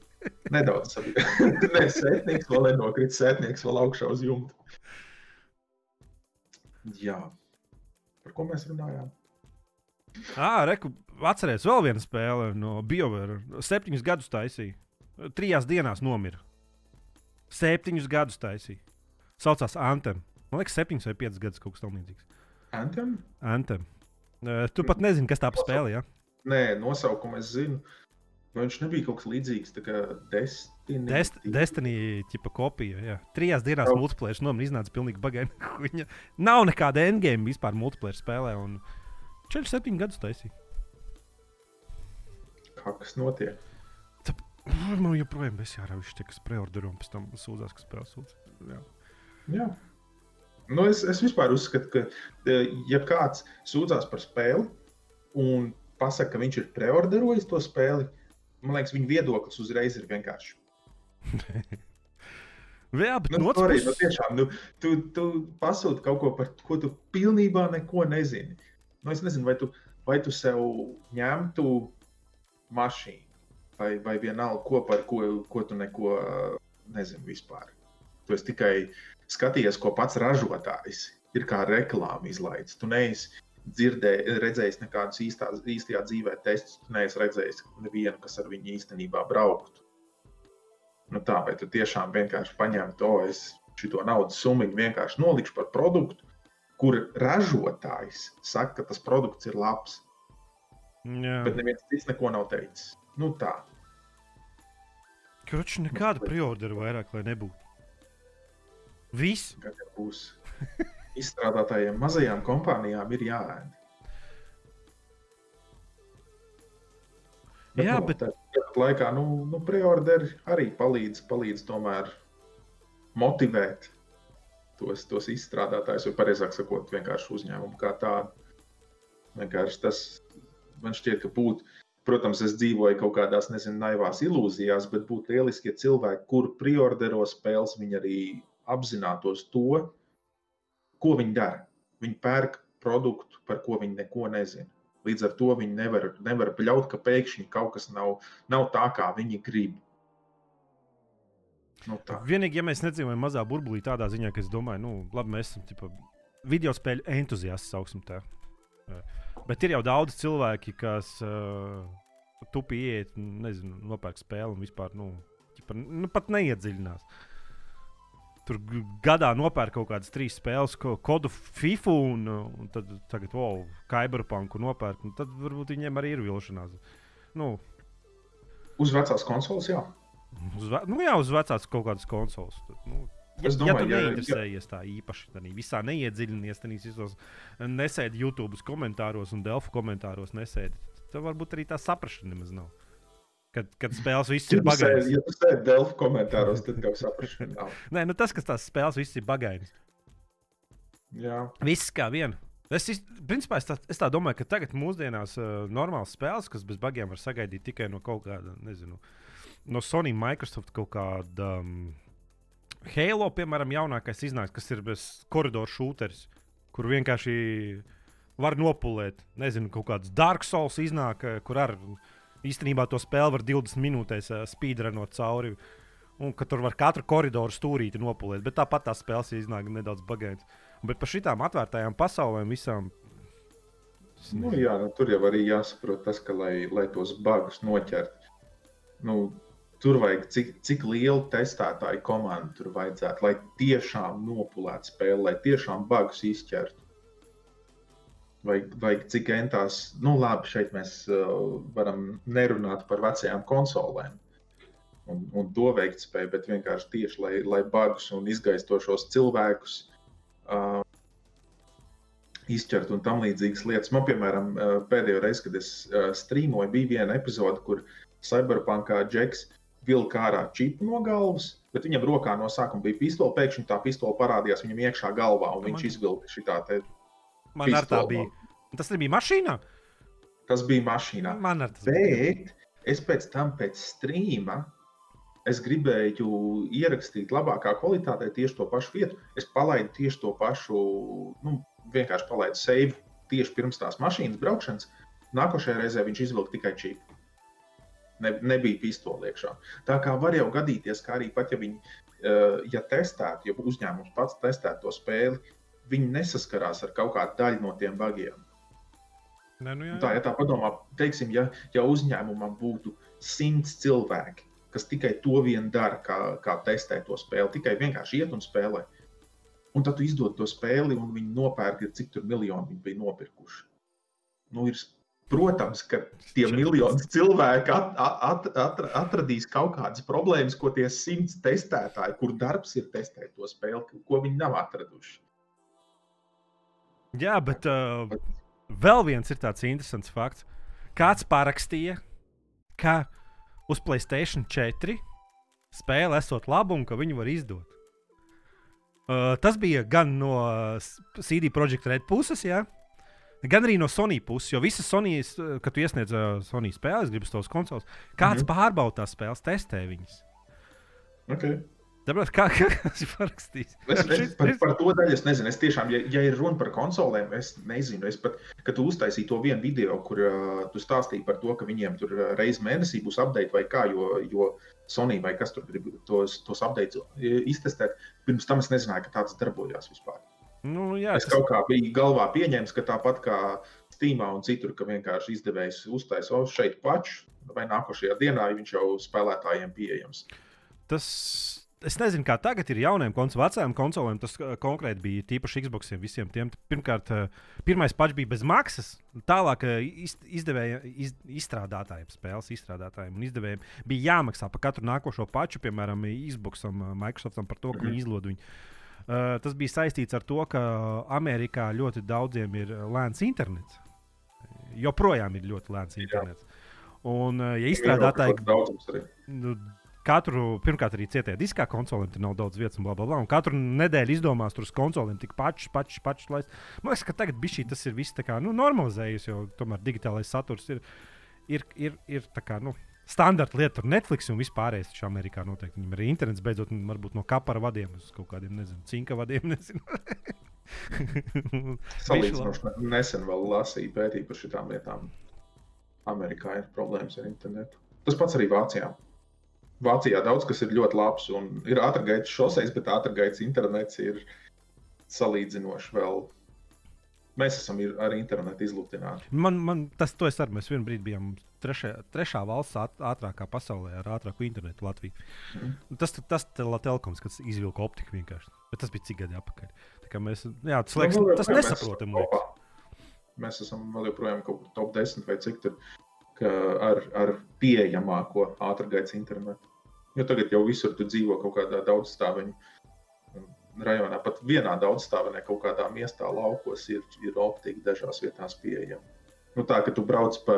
Nedaudz nē, sētnieks vēl nenokrita, sētnieks vēl augšā uz jumta. Jā. Par ko mēs runājām? Ah, reku, atcerieties, vēl viena spēle no BioWare. Septiņus gadus taisīja. Trijās dienās nomira. Septiņus gadus taisīja. Saucās Anthem. Man liekas, septiņus vai piecus gadus kaut kas tamlīdzīgs. Anthem? Anthem. Uh, tu pat nezini, kas tā par spēli. Ja? Nē, nosaukumu es zinu. Vai viņš nebija kaut kas līdzīgs Destiny? Dest Destiny tipa kopija. Jā. Trijās dienās oh. multiplayer nomira iznāca pilnīgi bagaini. Viņa nav nekāda endgame vispār multiplayer spēlē. Un 4-7 gadus taisīja. Kas notiek? Tā, man joprojām ir jārauj, kas preorder un pēc tam sūdzās, kas spēlē sūdzas. Jā. Jā. Nu, es, es vispār uzskatu, ka, e, ja kāds sūdzās par spēli un pasakā, ka viņš ir preorderojis to spēli, man liekas, viņa viedoklis uzreiz ir vienkārši. Jā, bet nu, arī, nu, tiešām, nu, tu, tu pasūti kaut ko, par ko tu pilnībā neko nezini. Nu, es nezinu, vai tu, vai tu sev ņemtu mašīnu, vai, vai vienalga, ko par ko, ko tu neko nezini vispār. Tu esi tikai skaties, ko pats ražotājs ir kā reklāma izlaists. Tu neesi dzirdējis, redzējis nekādus īstā, īstajā dzīvē testus, tu neesi redzējis nevienu, kas ar viņu īstenībā brauktu. Nu tā, vai tu tiešām vienkārši paņem to, es šo naudas summu vienkārši nolikšu par produktu, kur ražotājs saka, ka tas produkts ir labs. Jā. Bet neviens cits neko nav teicis. Nu tā. Kurš nekāda preordera vairāk, lai nebūtu? Viss. Kad būs izstrādātājiem, mazajām kompānijām ir jāēd. Bet, Jā, nu, bet tāpat laikā nu, nu, preorderi arī palīdz, palīdz tomēr motivēt tos, tos izstrādātājus, vai precīzāk sakot, vienkārši uzņēmumu kā tādu. Vienkārši tas man šķiet, ka būtu, protams, es dzīvoju kaut kādās, nezinu, naivās ilūzijās, bet būtu lieliski, ja cilvēki, kur priordero spēles, viņi arī apzinātos to, ko viņi dara. Viņi pērk produktu, par ko viņi neko nezina. Līdz ar to viņi nevar, nevar pļaut, ka pēkšņi kaut kas nav, nav tā, kā viņi grib. Nu, tā. Vienīgi, ja mēs nedzīvojam mazā burbulī, tādā ziņā, ka es domāju, nu, labi, mēs esam tipa, video spēļu entuziasti, sauksim tā. Bet ir jau daudz cilvēki, kas uh, tupi iet, nezinu, nopērk spēli un vispār, nu, ķipa, nu pat neiedziļinās. Uh, tur gadā nopērk kaut kādas trīs spēles, ko, kodu FIFA, un, un tad tagad, wow, Cyberpunku nopērk. Tad varbūt viņiem arī ir vilšanās. Nu, uz vecās konsoles, jā. Uz, ve nu, jā, uz vecās kaut kādas konsoles. Tad, nu, Ja, domāju, ja tu neinteresējies tā īpaši, tad visā neiedziļinies, tad visos nesēdi YouTube komentāros un Delfu komentāros nesēdi. Tad varbūt arī tā saprašana nemaz nav. Kad, kad spēles viss ir bagāts. Ja tu sēdi Delfu komentāros, tad saprašana nav. Nē, nu tas, kas tās spēles viss ir bagāts. Jā. Viss kā viena. Es, principā, es, tā, es tā domāju, ka tagad mūsdienās uh, normāls spēles, kas bez bagiem var sagaidīt tikai no kaut kāda, nezinu, no Sony Microsoft kaut kāda. Um, Halo, piemēram, jaunākais iznāks, kas ir bez koridoru šūteris, kur vienkārši var nopulēt. Nezinu, kaut kāds Dark Souls iznāk, eh, kur ar īstenībā to spēli var 20 minūtēs uh, speedrunot cauri. Un ka tur var katru koridoru stūrīti nopulēt, bet tāpat tās spēles iznāk nedaudz bagātas. Bet par šitām atvērtajām pasaulēm visām. Nu, jā, nu, tur jau arī jāsaprot tas, ka, lai, lai tos bugus noķertu, nu, tur vajag cik, cik lielu testētāju komandu tur vajadzētu, lai tiešām nopulētu spēli, lai tiešām bugus izķertu. Vai, vai cik entās, nu labi, šeit mēs uh, varam nerunāt par vecajām konsolēm un, un to veikt spēju, bet vienkārši tieši lai, lai bugus un izgaistošos cilvēkus uh, izķert un tam līdzīgas lietas. Man, piemēram, uh, pēdējo reizi, kad es uh, strīmoju, bija viena epizode, kur Cyberpunkā Džeks vilka ārā čipu no galvas, bet viņam rokā no sākuma bija pistole. Pēkšņi tā pistole parādījās viņam iekšā galvā, un viņš izvilka šī tā te. Man ar tā bija. Tas nebija mašīnā? Tas bija mašīnā. Man ar tas bet es pēc tam, pēc strīma, es gribēju ierakstīt labākā kvalitātē tieši to pašu vietu. Es palaidu tieši to pašu, nu, vienkārši palaidu save tieši pirms tās mašīnas braukšanas. Nākošajā reizē viņš izvilka tikai čipu. Ne, nebija pistoli iekšā. Tā kā var jau gadīties, ka arī pat ja viņi, uh, ja testētu, ja uzņēmums pats testētu to spēli, viņi nesaskarās ar kaut kādu daļu no tiem bagiem. Ne, nu jā, jā. Tā, ja tā padomā, teiksim, ja, ja uzņēmumam būtu simts cilvēki, kas tikai to vien dara, kā, kā testē to spēli. Tikai vienkārši iet un spēlē. Un tad tu izdod to spēli, un viņi nopērk, cik tur miljoni viņi bija nopirkuši. Nu, ir, protams, ka tie miljoni cilvēki at, at, at, atradīs kaut kādas problēmas, ko tie simts testētāji, kur darbs ir testēt to spēli, ko viņi nav atraduši. Jā, bet uh, vēl viens ir tāds interesants fakts. Kāds parakstīja, ka uz Playstation 4 spēle esot laba un ka viņu var izdot. Uh, tas bija gan no CD Projekt Red puses, jā, gan arī no Sony puses. Jo visas Sony, kad tu iesniedz uh, Sony spēles, gribas tos konsoles, kāds mm -hmm. pārbauda tās spēles, testē viņas. Okay. Tāpēc, kā tas ir parakstījis? Es, es, par, par to daļu es nezinu. Es tiešām, ja, ja ir runa par konsolēm, es nezinu. Es pat, kad tu uztaisīji to vienu video, kur uh, tu stāstīji par to, ka viņiem tur reizes mēnesī būs update vai kā, jo, jo Sony vai kas tur grib tos, tos updates iztestēt, pirms tam es nezināju, ka tāds darbojās vispār. Nu, jā, es tas... kaut kā biju galvā pieņēmis, ka tāpat kā Steamā un citur, ka vienkārši izdevējs uztaisīs oh, šeit pašu, vai nākošajā dienā viņš jau spēlētājiem pieejams. Tas Es nezinu, kā tagad ir jauniem konsolēm, vecajām konsolēm. Tas konkrēti bija tīpaši Xboxiem visiem tiem. Pirmkārt, uh, pirmais pats bija bez maksas. Tālāk iz, izdevēja, iz, izstrādātājiem, spēles izstrādātājiem un izdevējiem bija jāmaksā par katru nākošo pašu, piemēram, Xboxam, Microsoftam par to, ka viņi mhm. izlod viņu. Uh, tas bija saistīts ar to, ka Amerikā ļoti daudziem ir lēns internets. Joprojām ir ļoti lēns internets. Un, uh, ja izstrādātāji. Katru, pirmkārt, arī cietējā diskā konsolēm tur nav daudz vietas, un bla, bla, bla. Un katru nedēļu izdomās tur uz konsolēm tik pašs, pašs, pašs. Man liekas, ka tagad šī, tas ir viss kā, nu, normalizējies, jo tomēr digitālais saturs ir, ir, ir, ir kā, nu, standarta lieta. Tur Netflix un vispārējais taču Amerikā noteikti. Viņam ir internets beidzot, varbūt no kapara vadiem uz kaut kādiem, nezinu, cinka vadiem. Nezinu. Salīdzinoši nesen vēl lasīju pētījumu par šīm lietām. Amerikā ir problēmas ar internetu. Tas pats arī Vācijā. Vācijā daudz kas ir ļoti labs, un ir ātrgaitas šoseis, bet ātrgaitas internets ir salīdzinoši vēl. Mēs esam ar internetu izlutināti. Man, man tas ir arī. Mēs vienā brīdī bijām trešā, trešā valsts ātrākā pasaulē ar ātrāku internetu Latviju. Mm. Tas tas telekoms, kas izvilka optiku vienkārši. Bet tas bija cik gadi atpakaļ. Mēs, jā, tas liekas, nu, tas nesaprotami. Mēs esam vēl joprojām kaut kur top 10 vai cik tur ar, ar pieejamāko ātrgaitas internetu. Jo tagad jau visur tu dzīvo kaut kādā daudzstāveņa rajonā, pat vienā daudzstāvenē, kaut kādā miestā, laukos ir, ir optika dažās vietās pieejama. Nu, tā kā tu brauc pa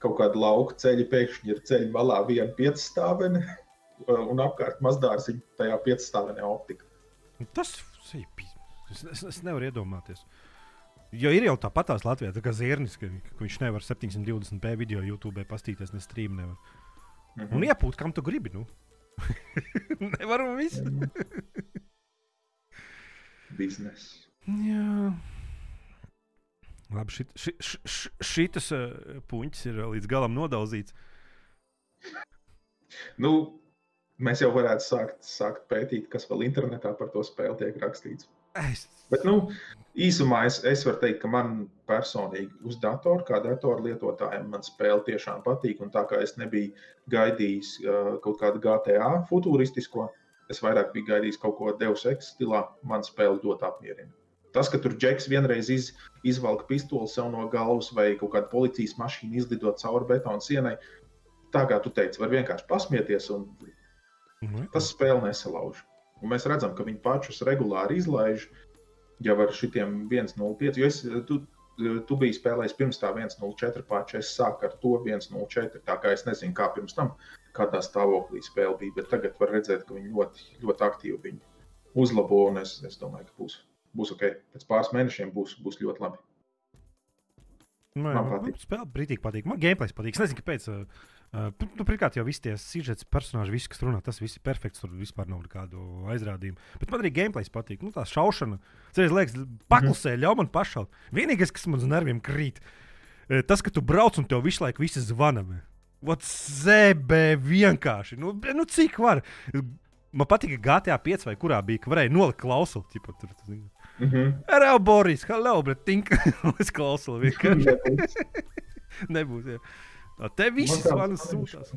kaut kādu lauku ceļu, pēkšņi ir ceļa malā viena piecstāvene un apkārt mazdārziņa tajā piecstāvenē optika. Tas ir es, es, es nevaru iedomāties. Uh, Jo ir jau tāpat tās Latvijā, tā kā Zirnis, ka, ka viņš nevar 720p video YouTube pastīties, ne stream nevar. Mhm. Un iepūt, kam tu gribi. Nu. Nevaram visu. Biznesa. Jā. Labi, šit, ši, ši, ši, šitas uh, puņķis ir līdz galam nodauzīts. Nu, mēs jau varētu sākt, sākt pētīt, kas vēl internetā par to spēli tiek rakstīts. Es... Bet, nu, īsumā es, es varu teikt, ka man personīgi uz datora, kā datora lietotājiem, man spēle tiešām patīk. Un tā kā es nebiju gaidījis uh, kaut kādu GTA futūristisko, es vairāk biju gaidījis kaut ko Deus Ex stilā, man spēle ļoti apmierina. Tas, ka tur džeks vienreiz iz, izvelk pistoli sev no galvas vai kaut kāda policijas mašīna izlido cauri betona sienai, tā kā tu teici, var vienkārši pasmieties un Mhm. tas spēle nesalauž. Un mēs redzam, ka viņi pašus regulāri izlaiž jau ar šitiem 1,05. Jo es, tu, tu biji spēlējis pirms tā 1,04 paša. Es sāku ar to 1,04. Tā kā es nezinu, kā pirms tam, kādā stāvoklī spēle bija. Bet tagad var redzēt, ka viņi ļoti, ļoti aktīvi viņu uzlabo. Es, es domāju, ka būs, būs ok. Pēc pāris mēnešiem būs, būs ļoti labi. Man, Man man, patīk. man spēle brītīgi patīk. Man gameplays patīk. Es nezinu, kāpēc. Uh, uh, nu, pirmkārt, jau visi tie sižets, personāļi, visi, kas runā, tas viss ir perfekts. Tur vispār nav nekādu aizrādījumu. Bet man arī gameplays patīk. Nu, tā šaušana, cerēs, liekas, paklusē, ļauj man pašaut. Vienīgais, kas man uz nerviem krīt, eh, tas, ka tu brauc un tev visu laiku visi zvana. Vot zebē vienkārši. Nu, nu cik var? Man patīk, ka GTA 5 vai kurā bija, ka varēja nolikt klausuli. Tur, tu zini. Mm -hmm. Hello, Boris, hello, bet tinka. es klausos vienkārši. Nebūs. Jā. Te viss zvanīšana. sūtās.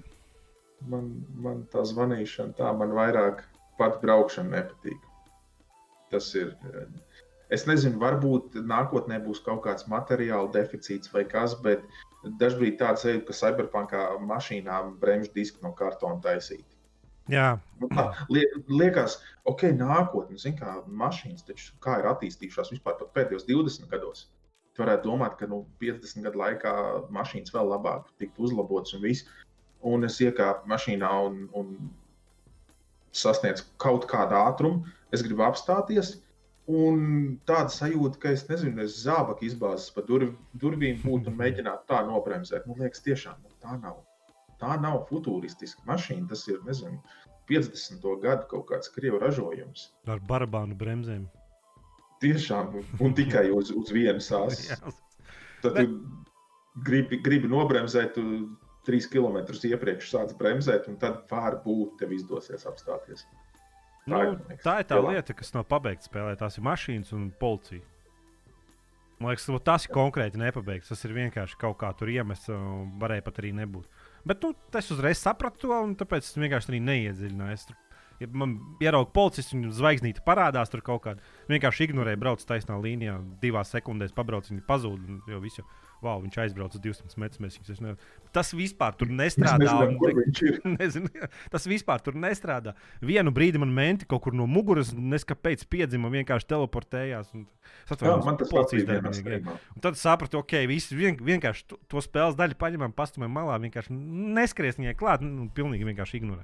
man, man tā zvanīšana, tā man vairāk pat braukšana nepatīk. Tas ir. eh, Es nezinu, varbūt nākotnē būs kaut kāds materiāla deficīts vai kas, bet dažkārt tāds ir, ka cyberpunkā mašīnām bremžu diski no kartona taisīti. Jā, Nu, liekas, ok, nākotnē, zin, kā mašīnas, taču kā ir attīstījušās vispār pēdējos 20 gados. Tu varētu domāt, ka nu, 50 gadu laikā mašīnas vēl labāk tiktu uzlabotas un viss. Un es iekāpu mašīnā un, un sasniedzu kaut kādu ātrumu. Es gribu apstāties. Un tāda sajūta, ka es nezinu, es zābaku izbāzes pa durv, durvīm būtu un mēģinātu tā nobremzēt. Man liekas, tiešām nu, tā nav. Tā nav futūristiska mašīna. Tas ir, nezinu, 50. gadu kaut kāds krievu ražojums. ar barabānu bremzēm. Tiešām, un tikai uz, uz vienas asas. Jā. Tad tu gribi, gribi nobremzēt, tu trīs km iepriekš sāc bremzēt, un tad varbūt tev izdosies apstāties. Nu, ir, tā ir tā lielākā. lieta, kas nav pabeigta spēlē. Tās ir mašīnas un policija. Man liekas, tas ir konkrēti nepabeigts. Tas ir vienkārši kaut kā tur iemests, un varēja pat arī nebūt. Bet nu, es uzreiz sapratu to, un tāpēc es vienkārši arī neiedziļinājos. Ja man ierauga policists, viņam zvaigznīte parādās tur kaut kādā. Vienkārši ignorēja, brauc taisnā līnijā, divās sekundēs pabrauc, viņa pazūd. viss jau, wow, viņš aizbrauca uz 200 metrus. mēs nevaram- Tas vispār tur Es nestrādā. ir. Nezinu, tas vispār tur nestrādā. Vienu brīdi man menti kaut kur no muguras, neskapēc piedzima, vienkārši teleportējās. Un... Es Jā, man tas policijas darbinieki, jā. tad sapratu, ok, visi vien, vienkārši to, to spēles daļu paņemam, pastumam malā, vienkārši neskries viņai klāt un pilnīgi vienkārši ignorē.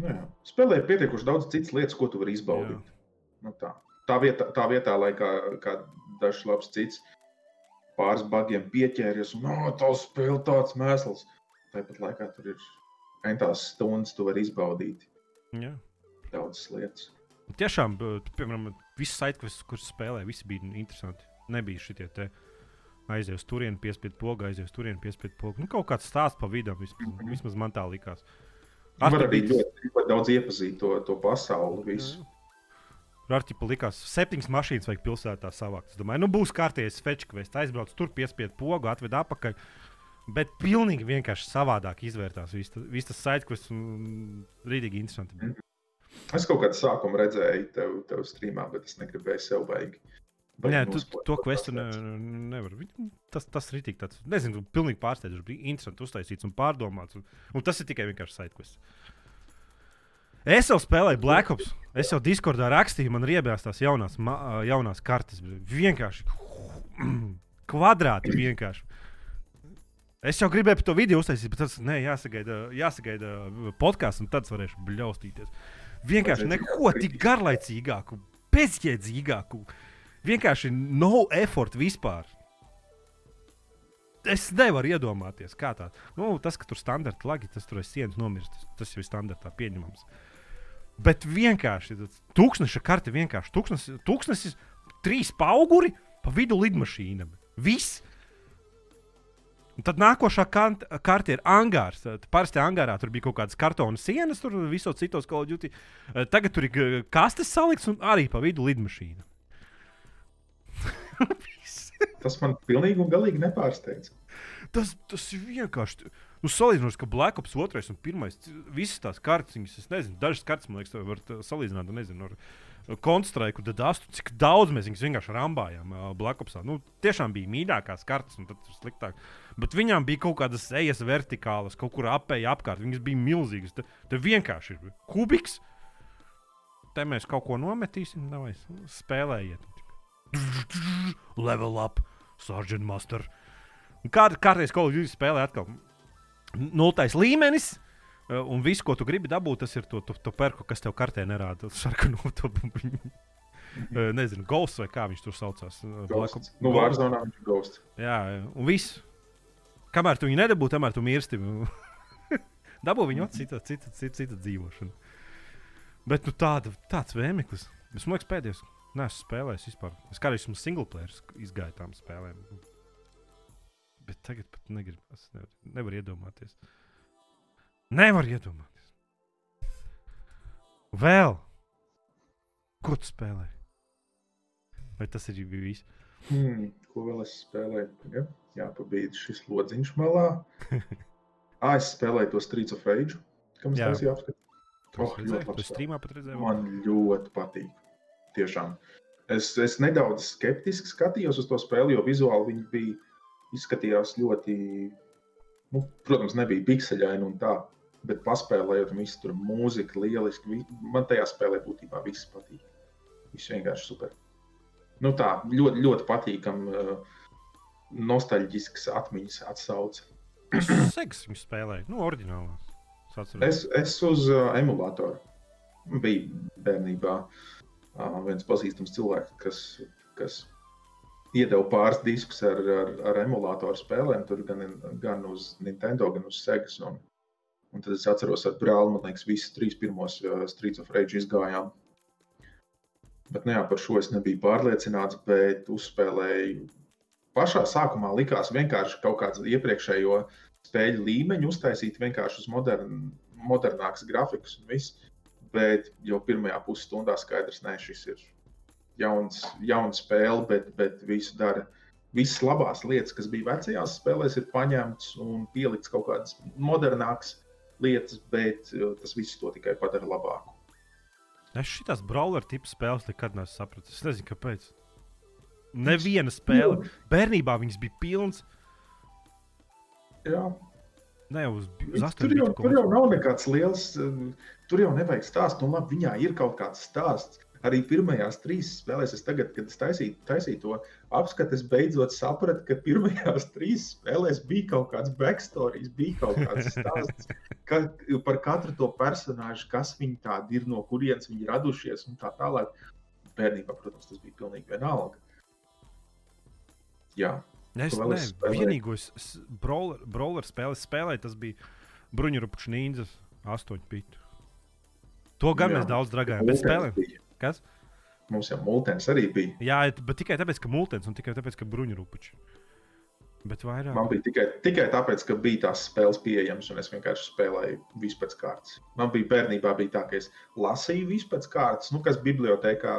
Nu Jā. Spēlē ir pietiekuši daudz citas lietas, ko tu vari izbaudīt. Nu, tā. Tā, vietā, tā vietā, lai kā, kā dažs labs cits pāris bagiem pieķēries, un oh, tā spēle tāds mēsls. Tāpat laikā tur ir entās stundas, tu vari izbaudīt Jā. daudzas lietas. Tiešām, piemēram, visas saites, kuras spēlē, visi bija interesanti. Nebija šitie te aizies uz turieni, piespiedu pogu, aizies uz turieni, piespiedu pogu. Nu, kaut kāds stāsts pa vidu, vismaz, Mhm. vismaz man tā likās. Tur var arī ļoti, ļoti daudz iepazīt to, to pasauli. Visu. Ar ķipa likās, septiņas mašīnas vajag pilsētā savākt. Es domāju, nu būs kārtējis fečkvests, aizbrauc tur, piespiedu pogu, atved atpakaļ. Bet pilnīgi vienkārši savādāk izvērtās viss tas- sidequests un rītīgi interesanti. bija. Es kaut kādā sākumā redzēju tev, tev streamā, bet es negribēju sev baigi Nē, tu, to questu ne, nevar. Viņ- Tas, tas ir rītīgi tāds, nezinu, pilnīgi pārsteidzošs, bija interesanti uztaisīts un pārdomāts. Un, un tas ir tikai vienkārši sidequests. Es jau spēlēju Black Ops. Es jau Discordā rakstīju, man riebjās tās jaunās, ma- jaunās kartes. Vienkārši kvadrāti. Vienkārši. Es jau gribēju to video uztaisīt, bet tas nē, jāsagaida, jāsagaida podkāsts, un tad varēšu bļaustīties. Vienkārši neko tik garlaicīgāku, bezjēdzīgāku. Vienkārši no effort vispār. es nevaru iedomāties, kā tā. Nu, tas, ka tur standarta lagi, tas tur ir sienas nomirst, tas, jau ir standartā pieņemams. Bet vienkārši tūkstoša karte, vienkārši tūkstnesis, tūkstnesis trīs auguri, pa vidu lidmašīnam. Viss! Un tad nākošā karte ir angārs. Parasti angārā tur bija kaut kādas kartona sienas, tur visos citos of Duty. Tagad tur ir kastes salikts un arī pa vidu lidmašīna. tas man pilnīgi un galīgi nepārsteidz. Tas, tas vienkārši. Nu, salīdzinot, ka Black Ops 2 un 1. visas tās kartes, es nezinu, dažas kartes, man liekas, var salīdzināt nezinu, ar Counter-Strike, Dastu, cik daudz mēs viņus vienkārši rambājām uh, Black Opsā. Nu, tiešām bija mīļākās kartes, un tas ir sliktāk. Bet viņām bija kaut kādas ejas vertikālas, kaut kur apēja apkārt. Viņas bija milzīgas. Tur vienkārši ir kubiks. Te mēs kaut ko nometīsim, vai spēlējiet. Level up, Sergeant Master. Kā, kādreiz kaut kādā spēlē atkal nultais līmenis. Uh, un viss, ko tu gribi dabūt, tas ir to, to, to perku, kas tev kartē nerāda. Sarkanu to buļbuļsu. Uh, nezinu, Ghosts vai kā viņš tur saucās. Uh, Ghosts. Nu, Vārzonā viņš ir Ghosts. Jā, un viss. Kamēr tu viņu nedabū, tamēr tu mirsti. Dabū viņu cita, cita, cita, cita dzīvošana. Bet nu, tāda, tāds vēmeklis. Es domāju, ka pēdējais neesmu spēlējis vispār. Es kādreiz esmu single player izgājis tām spēlēm. Bet tagad pat negribu. Es nevaru, nevaru iedomāties. Nevar iedomāties. Vēl. Ko tu spēlē? Vai tas ir viss? Hmm, ko vēl es spēlēju? Ja? Jā, pabeidz šis lodziņš malā. ah, es spēlēju to Streets of Rage, kam es taisīju apskatu. Oh, ļoti redzēju. Man ļoti patīk. Tiešām. Es, es nedaudz skeptiski skatījos uz to spēli, jo vizuāli viņa bija izskatījās ļoti, nu, protams, nebija pikseļaini un tā, bet paspēlējot, visu tur mūzika, lieliski. Man tajā spēlē būtībā viss patīk. Viss vienkārši super. Nu, tā ļoti, ļoti patīkami, uh, nostalģisks atmiņas atsauce. Seks viņu spēlēju, nu, oriģinālās. Es, es uz uh, emulātoru biju bērnībā. Uh, viens pazīstams cilvēks, kas, kas iedevu pāris diskus ar, ar, ar emulātoru spēlēm, tur gan, gan uz Nintendo, gan uz Segas. Un, un tad es atceros, ar brāli, man liekas, visas trīs pirmos Streets of Rage izgājām. Bet nu, jā, par šo es nebiju pārliecināts, bet uzspēlēju. Pašā sākumā likās vienkārši kaut kāds iepriekšējo spēļu līmeņu uztaisīt vienkārši uz modern, modernākas grafikas un viss. Bet jau pirmajā pusstundā skaidrs, ka šis ir jauns, jauns spēle, bet, bet visu dara. Visas labās lietas, kas bija vecajās spēlēs, ir paņemtas un pieliktas kaut kādas modernākas lietas, bet uh, tas viss to tikai padara labāku. Es šīs brawler tipu spēles nekad neesmu sapratis. Es nezinu, kāpēc. Neviena spēle. Jā. Bērnībā viņas bija pilnas. Jā. Ne uz, uz tur, jau, tur jau nav nekāds liels. Uh, tur jau nevajag stāst. Nu, labi, viņā ir kaut kāds stāsts arī pirmajās trīs spēlēs, es tagad, kad es taisīju, taisīju to apskatu, es beidzot sapratu, ka pirmajās trīs spēlēs bija kaut kāds backstory, bija kaut kāds stāsts ka, par katru to personāžu, kas viņi tādi ir, no kurienes viņi radušies un tā tālāk. Bērnībā, protams, tas bija pilnīgi vienalga. Jā. Es nezinu, vienīgais brawler, brawler spēles spēlēju, tas bija Bruņurupučs Nīdzes 8 bitu. To gan Jā, mēs daudz dragājām, bet spēlējām. Kas? Mums jau mūtens arī bija. Jā, bet tikai tāpēc, ka mūtens un tikai tāpēc, ka bruņurupuči. Bet vairāk. Man bija tikai, tikai tāpēc, ka bija tās spēles pieejamas, un es vienkārši spēlēju visu pēc kārtas. Man bija bērnībā bija tā, ka es lasīju visu pēc kārtas, nu, kas bibliotekā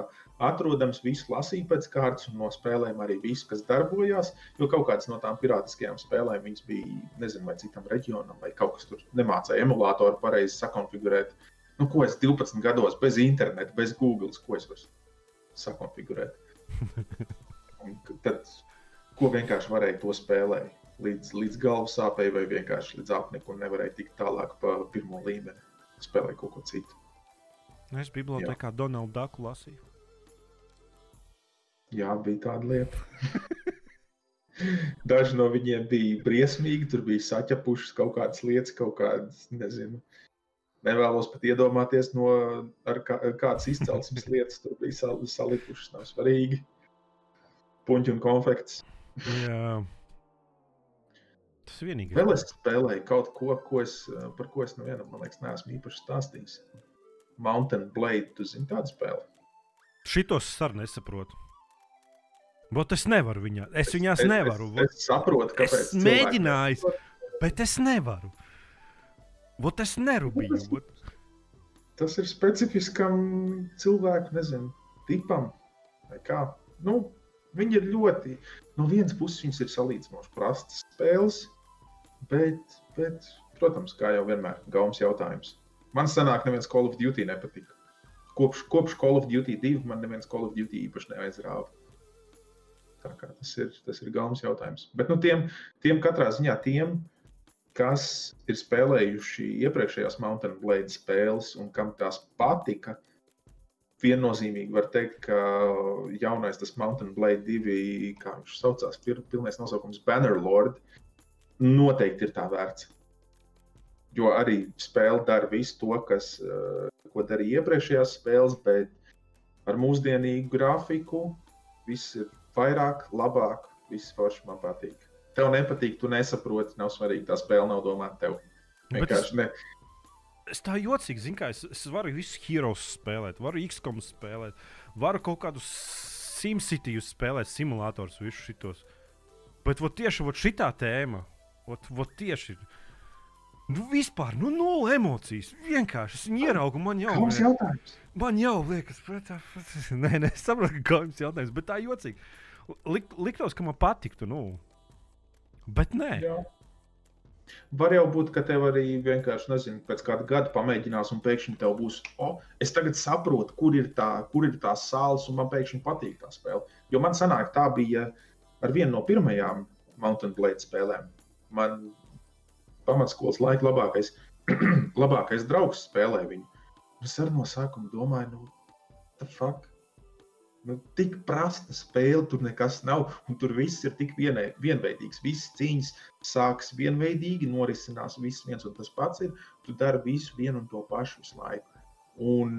atrodams, visu lasīju pēc kārtas, un no spēlēm arī visu, kas darbojās. Jo kaut kādas no tām pirātiskajām spēlēm viņas bija, nezinu, vai citam reģionam, vai kaut kas tur nemācīja emulātoru pareizi sakonfigurēt. Nu, ko es 12 gados bez interneta, bez Google, ko es varu sakonfigurēt? Un tad, ko vienkārši varēja to spēlēt? Līdz, līdz galvas sāpēji vai vienkārši līdz apniku un nevarēja tikt tālāk pa pirmo līmeni. Spēlēja kaut ko citu. Nu, es bibliotekā Donaldu Daku lasīju. Jā, bija tāda lieta. Daži no viņiem bija briesmīgi, tur bija saķepušas kaut kādas lietas, kaut kādas, nezinu, uh, nevēlos pat iedomāties, no ar kā, kādas izcelsmes lietas tur bija sal, salikušas. Nav svarīgi. Puņķi un konfekts. Jā. Tas vienīgais. Vēl es spēlēju kaut ko, ko es, par ko es nevienam, man liekas, neesmu īpaši stāstījis. Mountain Blade, tu zini tādu spēli? Šitos es arī nesaprotu. Bet es nevaru viņā. Es viņās es, nevaru. Es, es saprotu, kāpēc. Es mēģināju, bet es nevaru. Vot es nerūpēju. Vot... Tas ir specifiskam cilvēku, nezinu, tipam. Nu, viņi ir ļoti, no vienas puses, viņas ir salīdzinoši prastas spēles, bet, bet, protams, kā jau vienmēr, gaumas jautājums. Man senāk neviens Call of Duty nepatika. Kopš, kopš Call of Duty 2 man neviens Call of Duty īpaši neaizrāva. Tā kā tas ir, tas ir gaumas jautājums. Bet nu, tiem, tiem katrā ziņā tiem, kas ir spēlējuši iepriekšējās Mountain Blade spēles un kam tās patika, viennozīmīgi var teikt, ka jaunais tas Mountain Blade 2, kā viņš saucās, ir pilnīgs nosaukums Bannerlord, noteikti ir tā vērts. Jo arī spēle dara visu to, kas, eh, ko darīja iepriekšējās spēles, bet ar mūsdienīgu grafiku viss ir vairāk, labāk, viss forši man patīk. Tev nepatīk, tu nesaproti, nav svarīgi, tā spēle nav domāta tev. Vienkārši ne. Es tā jocīgi, zinu, kā es, es varu visus heroes spēlēt, varu XCOM spēlēt, varu kaut kādus SimCity spēlēt, simulators, visus šitos. Bet vot, tieši vot šitā tēma, vot, vot tieši. Nu, vispār, nu, nulle emocijas. Vienkārši es ieraugu, man jau ir jautājums. Man jau liekas, protams, nē, nē, es saprotu, ka kaut kas jautājums, bet tā jocīgi. Lik, liktos, ka man patiktu, nu, bet nē. Jā. Var jau būt, ka tev arī vienkārši, nezinu, pēc kāda gada pamēģinās, un pēkšņi tev būs, oh, es tagad saprotu, kur ir tā, kur ir tās sāls, un man pēkšņi patīk tā spēle. Jo man sanāk, tā bija ar vienu no pirmajām Mountain Blade spēlēm. Man pamatskolas laika labākais, labākais draugs spēlēja viņu. Es arī no sākuma domāju, nu, the fuck? Nu, tik prasta spēle, tur nekas nav. Tur viss ir tik vienai, vienveidīgs. Visas cīņas sākas vienveidīgi, norisinās viss viens un tas pats. Ir. Tu dari visu vienu un to pašu visu laiku. Un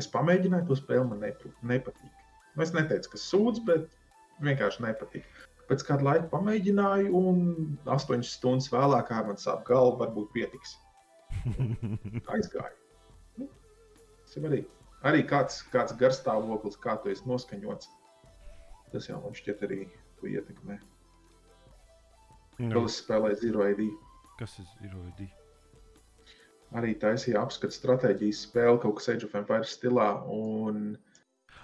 es pamēģināju to spēli, man nepatīk. Nu, es neteicu, ka sūdz, bet vienkārši nepatīk. Pēc kāda laika pamēģināju, un astoņas stundas vēlāk man sāp galva, varbūt pietiks. Aizgāju. Nu, tas ir arī arī kāds, kāds garstāvoklis, kā tu esi noskaņots. Tas jau man šķiet arī to ietekmē. Vēl es spēlēju Zero ID. Kas ir Zero ID? Arī taisīja apskatu stratēģijas spēli kaut kas Age of Empires stilā. Un,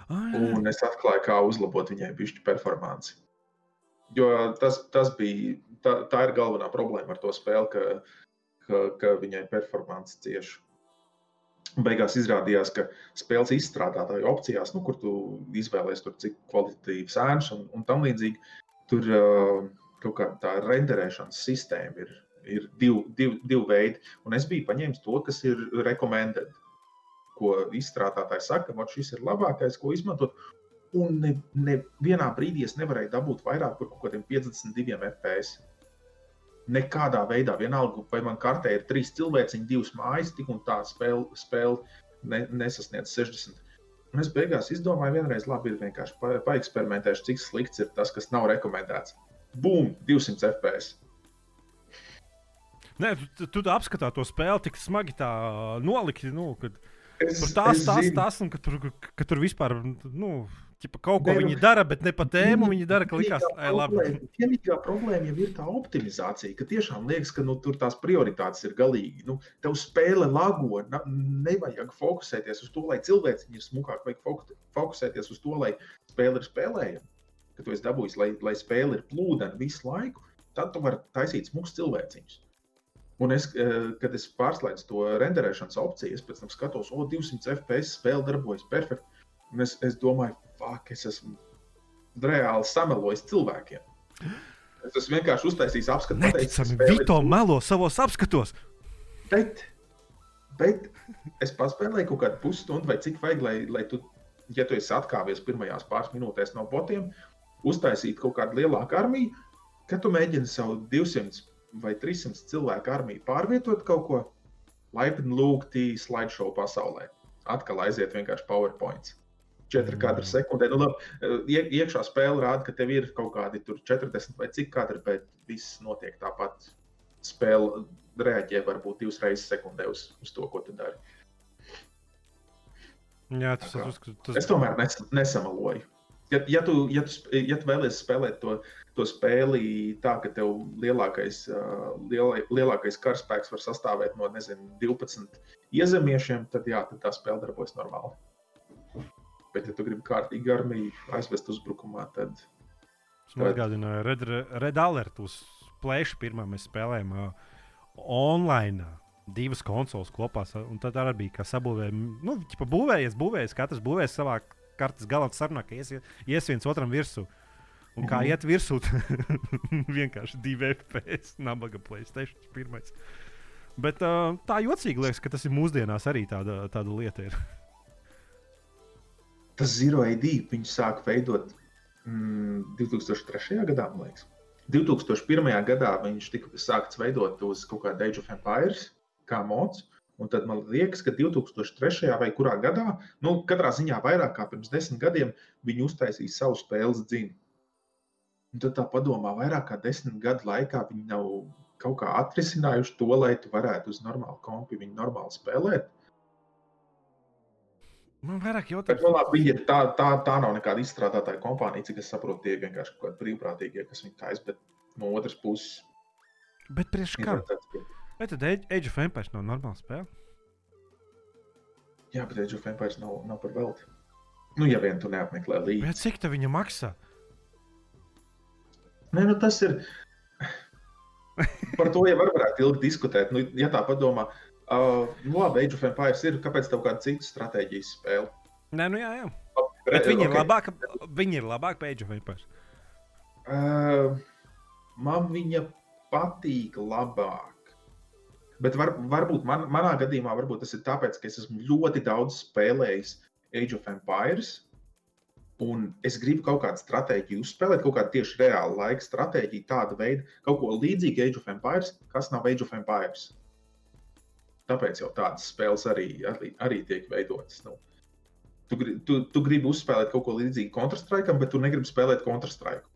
ah, jā. un es atklāju, kā uzlabot viņai pišķi performanci. Jo tas, tas bija, tā, tā ir galvenā problēma ar to spēli, ka, ka, ka viņai performance cieši. Beigās izrādījās, ka spēles izstrādātāju opcijās, nu, kur tu izvēlējies, cik kvalitatīvs ēns un, un tam līdzīgi, tur uh, kaut kā tā renderēšanas sistēma ir, ir divi div, div veidi. Un es biju paņēmis to, kas ir recommended, ko izstrādātāji saka, ka šis ir labākais, ko izmantot. Un nevienā ne brīdī es nevarēju dabūt vairāk par kaut kādiem 52 FPS nekādā veidā, vienalga, vai man kartē ir trīs cilvēciņi, divas mājas, tik un tā spēle, spēle ne, nesasniedz 60. Un es beigās izdomāju, vienreiz labi ir vienkārši pa, paeksperimentēšu, cik slikts ir tas, kas nav rekomendēts. Bum! 200 FPS. Nē, tu, tu apskatā to spēli tik smagi tā nolikti, nu, kad es, tur tās, tās, tās, un ka tur, ka tur vispār, nu, Ķipa, kaut ko ne, viņi dara, bet ne pa tēmu. Viņi dara, ka likās, ka labi. Vienīgā problēma jau ir tā optimizācija, ka tiešām liekas, ka nu, tur tās prioritātes ir galīgi. Nu, tev spēle lago, na, nevajag fokusēties uz to, lai cilvēks ir smukāk, vajag fokusēties uz to, lai spēle ir spēlējama. Ka tu esi dabūjis, lai, lai spēle ir plūdena visu laiku, tad tu vari taisīt smukus cilvēciņus. Un es, eh, kad es pārslēdzu to renderēšanas opciju, es pēc tam skatos, o, 200 FPS spēle darbojas perfekti. Un es, es domāju, fuck, es esmu reāli samelojis cilvēkiem. Es esmu vienkārši uztaisījis apskatu. Neticami, Vito melo savos apskatos. Bet, bet es paspēlēju kaut kādu pusstundu vai cik vajag, lai, lai tu, ja tu esi atkāpies pirmajās pāris minūtēs no botiem, uztaisīt kaut kādu lielāku armiju, kad tu mēģini savu 200 vai 300 cilvēku armiju pārvietot kaut ko, laipni lūgti slideshow pasaulē. Atkal aiziet vienkārši PowerPoint 4 kadri sekundē. Nu, labi, ie- iekšā spēle rāda, ka tev ir kaut kādi tur 40 vai cik kadri, bet viss notiek tāpat. Spēle reaģē varbūt divas reizes sekundē uz, uz to, ko tu dari. Jā, tas ir uzskats. Tas... Es tomēr nes, nesamaloju. Ja, ja, tu, ja, tu, ja tu vēlies spēlēt to, to spēli tā, ka tev lielākais, uh, lielai, lielākais karaspēks var sastāvēt no nezinu, 12 iezemiešiem, tad, jā, tad tā spēle darbojas normāli. Bet, ja tu gribi kārtīgi armiju aizvest uzbrukumā, tad Es man atgādināju, Red, Red Alert uz plēša pirmā mēs spēlējām uh, online. Divas konsoles kopā, un tad arī bija kā sabūvēja. Nu, ķipa būvējies, būvējies, katrs būvējas savā kartes galā, sarunā, ka ies, ies viens otram virsū. Un kā Mhm. iet virsū, vienkārši divi FPS, nabaga Playstation pirmais. Bet uh, tā jocīgi liekas, ka tas ir mūsdienās arī tāda, tāda lieta. Ir. tas Zero AD viņi sāk veidot mm, 2003. gadā, man liekas. 2001. gadā viņš tika sākts veidot uz kaut kāda Age of Empires, kā mods. Un tad man liekas, ka 2003. vai kurā gadā, nu, katrā ziņā vairāk kā pirms desmit gadiem, viņi uztaisīja savu spēles dzinu. Un tad tā padomā, vairāk kā desmit gadu laikā viņi nav kaut kā atrisinājuši to, lai tu varētu uz normālu kompi viņu normāli spēlēt. Man vairāk Bet, jautājums. nu, labi, viņi tā, tā, tā nav nekāda izstrādātāja kompānija, cik es saprotu, tie vienkārši kaut kādi brīvprātīgie, kas viņu taisa. Bet no otras puses, Bet priekš kā? Vai tad Age of Empires nav normāla spēle? jā, bet Age of Empires nav, nav par velti. Nu, ja vien tu neapmeklē līdzi. Bet cik tā viņa maksā? Nē, nu, tas ir. Par to jau var varētu ilgi diskutēt. Nu, ja tā padomā, uh, nu, labi, Age of Empires ir, kāpēc tev kāda cita stratēģijas spēle? Nē, nu jā, jā. Re- Bet viņi ir ok. labāki. Viņi ir labāki par Age of Empires. Uh, man viņa patīk labāk. Bet var, varbūt man, manā gadījumā varbūt tas ir tāpēc, ka es esmu ļoti daudz spēlējis Age of Empires. Un es gribu kaut kādu stratēģiju uzspēlēt, kaut kādu tieši reālu laika stratēģiju, tādu veidu, kaut ko līdzīgu Age of Empires, kas nav Age of Empires. Tāpēc jau tādas spēles arī, arī, arī tiek veidotas. Nu, tu, tu, tu gribi uzspēlēt kaut ko līdzīgu Counter-Strike, bet tu negribi spēlēt Counter-Strike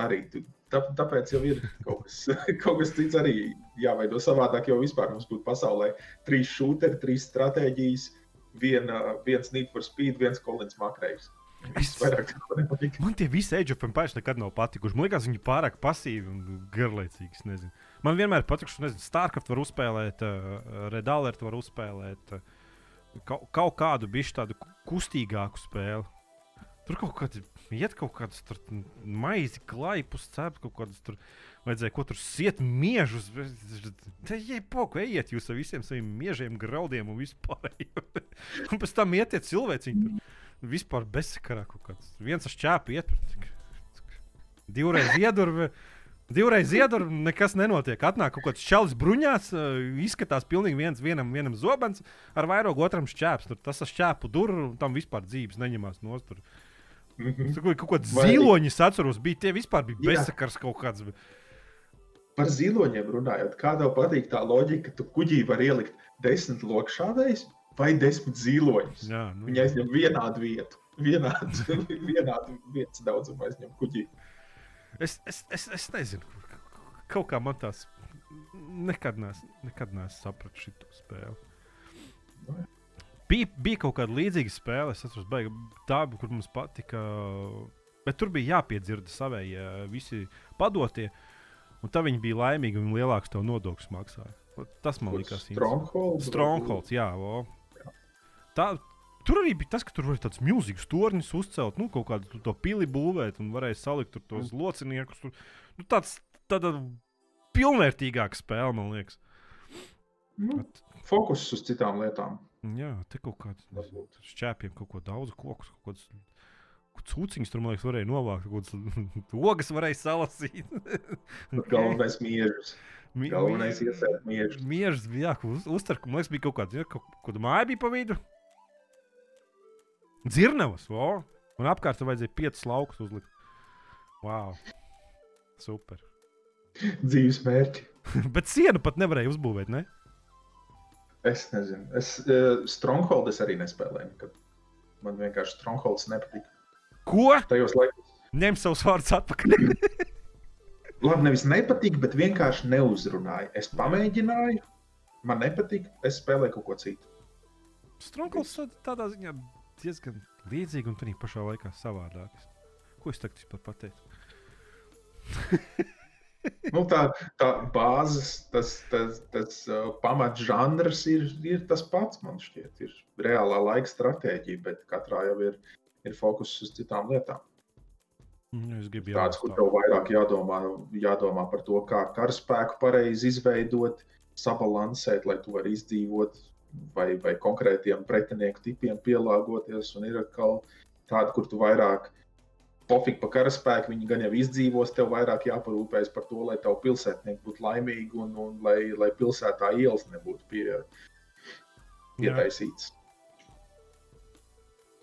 arī tu, tā, tāpēc jau ir kaut kas, kaut kas cits arī jāveido savādāk. Jo vispār mums būtu pasaulē trīs šūteri, trīs stratēģijas, viena, viens Need for Speed, viens Kolins Makrējs. Es- nepatīk. Man tie visi Age of Empires nekad nav patikuši. Man liekas, viņi pārāk pasīvi un garlaicīgi. nezinu. Man vienmēr patīk, ka Starcraft var uzspēlēt, uh, Red Alert var uzspēlēt. Uh, kaut, kaut kādu bišķi tādu ku- kustīgāku spēli. Tur kaut kāda iet kaut kādas tur maizi, klaipus, cēp kaut kādas tur. Vajadzēja ko tur siet miežus. Te ej, poku, ejiet jūs ar visiem saviem miežiem, graudiem un vispār. un pēc tam ietiet cilvēci. Viņi tur vispār bezsakarā kaut kāds. Viens ar šķēpu iet. Divreiz iedurvi. Divreiz iedurvi, nekas nenotiek. Atnāk kaut kāds čalis bruņās, eh, izskatās pilnīgi viens vienam, vienam zobens, ar vairogu otram šķēps. Tur tas ar šķēpu durvis, un tam vispār dzīves neņemās no stūra. Mhm. Tur kaut kāds Vai- ziloņi, es atceros, bija tie vispār bija bezsakars kaut kāds. Par ziloņiem runājot, kā tev patīk tā loģika, ka tu kuģī vari ielikt desmit lokšādais vai desmit ziloņus? Jā, nu, Viņi aizņem vienādu vietu. Vienādu, vienādu vietas daudzumu aizņem kuģī. Es, es, es, es nezinu, kaut kā man tās nekad neesmu sapratis šo spēli. Bija, bija kaut kāda līdzīga spēle, es atceros, beigu, tā, kur mums patika. Bet tur bija jāpiedzirda savējie visi padotie. Un tā viņi bija laimīgi un lielāks to nodokļus maksāja. Tas man liekas Strongholds. Strongholds, jā, o. Tā, tur arī bija tas, ka tur var tāds milzīgs tornis uzcelt, nu, kaut kādu to pili būvēt, un varēja salikt tur tos lociniekus. Tur, nu, tāds tāda pilnvērtīgāka spēle, man liekas. Nu, fokus uz citām lietām. Jā, te kaut Varbūt. šķēpiem, kaut ko daudz kokus, kaut kāds. Cūciņš tur, man liekas, varēja novākt, kaut kādas ogas varēja salasīt. Okay. Galvenais miežs. Mi- Galvenais mi- iesēt miežus. Miežs bija, jā, uz, uztver, man liekas, bija kaut kāda, ja, kaut, kaut kāda māja bija pa vidu. Dzirnavas, vo! Un apkārt vajadzēja piecus laukus uzlikt. Wow! Super! Dzīves mērķi. Bet sienu pat nevarēja uzbūvēt, ne? Es nezinu. Es uh, Stronghold es arī nespēlēju. Nekad. Man vienkārši Strongholds nepatika. Ko? Tajos laikos. Ņem savus vārdus atpakaļ. Labi, nevis nepatika, bet vienkārši neuzrunāja. Es pamēģināju, man nepatika, es spēlēju kaut ko citu. Strongholds tādā ziņā diezgan līdzīgs un arī pašā laikā savādāks. Ko es tagad vispār pateicu? nu, tā tā bāzes, tas, tas, tas uh, pamatžanrs ir, ir tas pats. Man šķiet, ir reālā laika stratēģija, bet katrā jau ir, ir fokus uz citām lietām. Mm, Es gribu Tāds, kur tev vairāk jādomā, jādomā par to, kā karaspēku pareizi izveidot, sabalansēt, lai tu varētu izdzīvot, vai, vai konkrētiem pretinieku tipiem pielāgoties. Un ir atkal tāda, kur tu vairāk pofīgi par karaspēku, viņi gan jau izdzīvos, tev vairāk jāparūpējas par to, lai tavu pilsētnieki būtu laimīgi un, un lai, lai pilsētā ielas nebūtu pie, pietaisītas.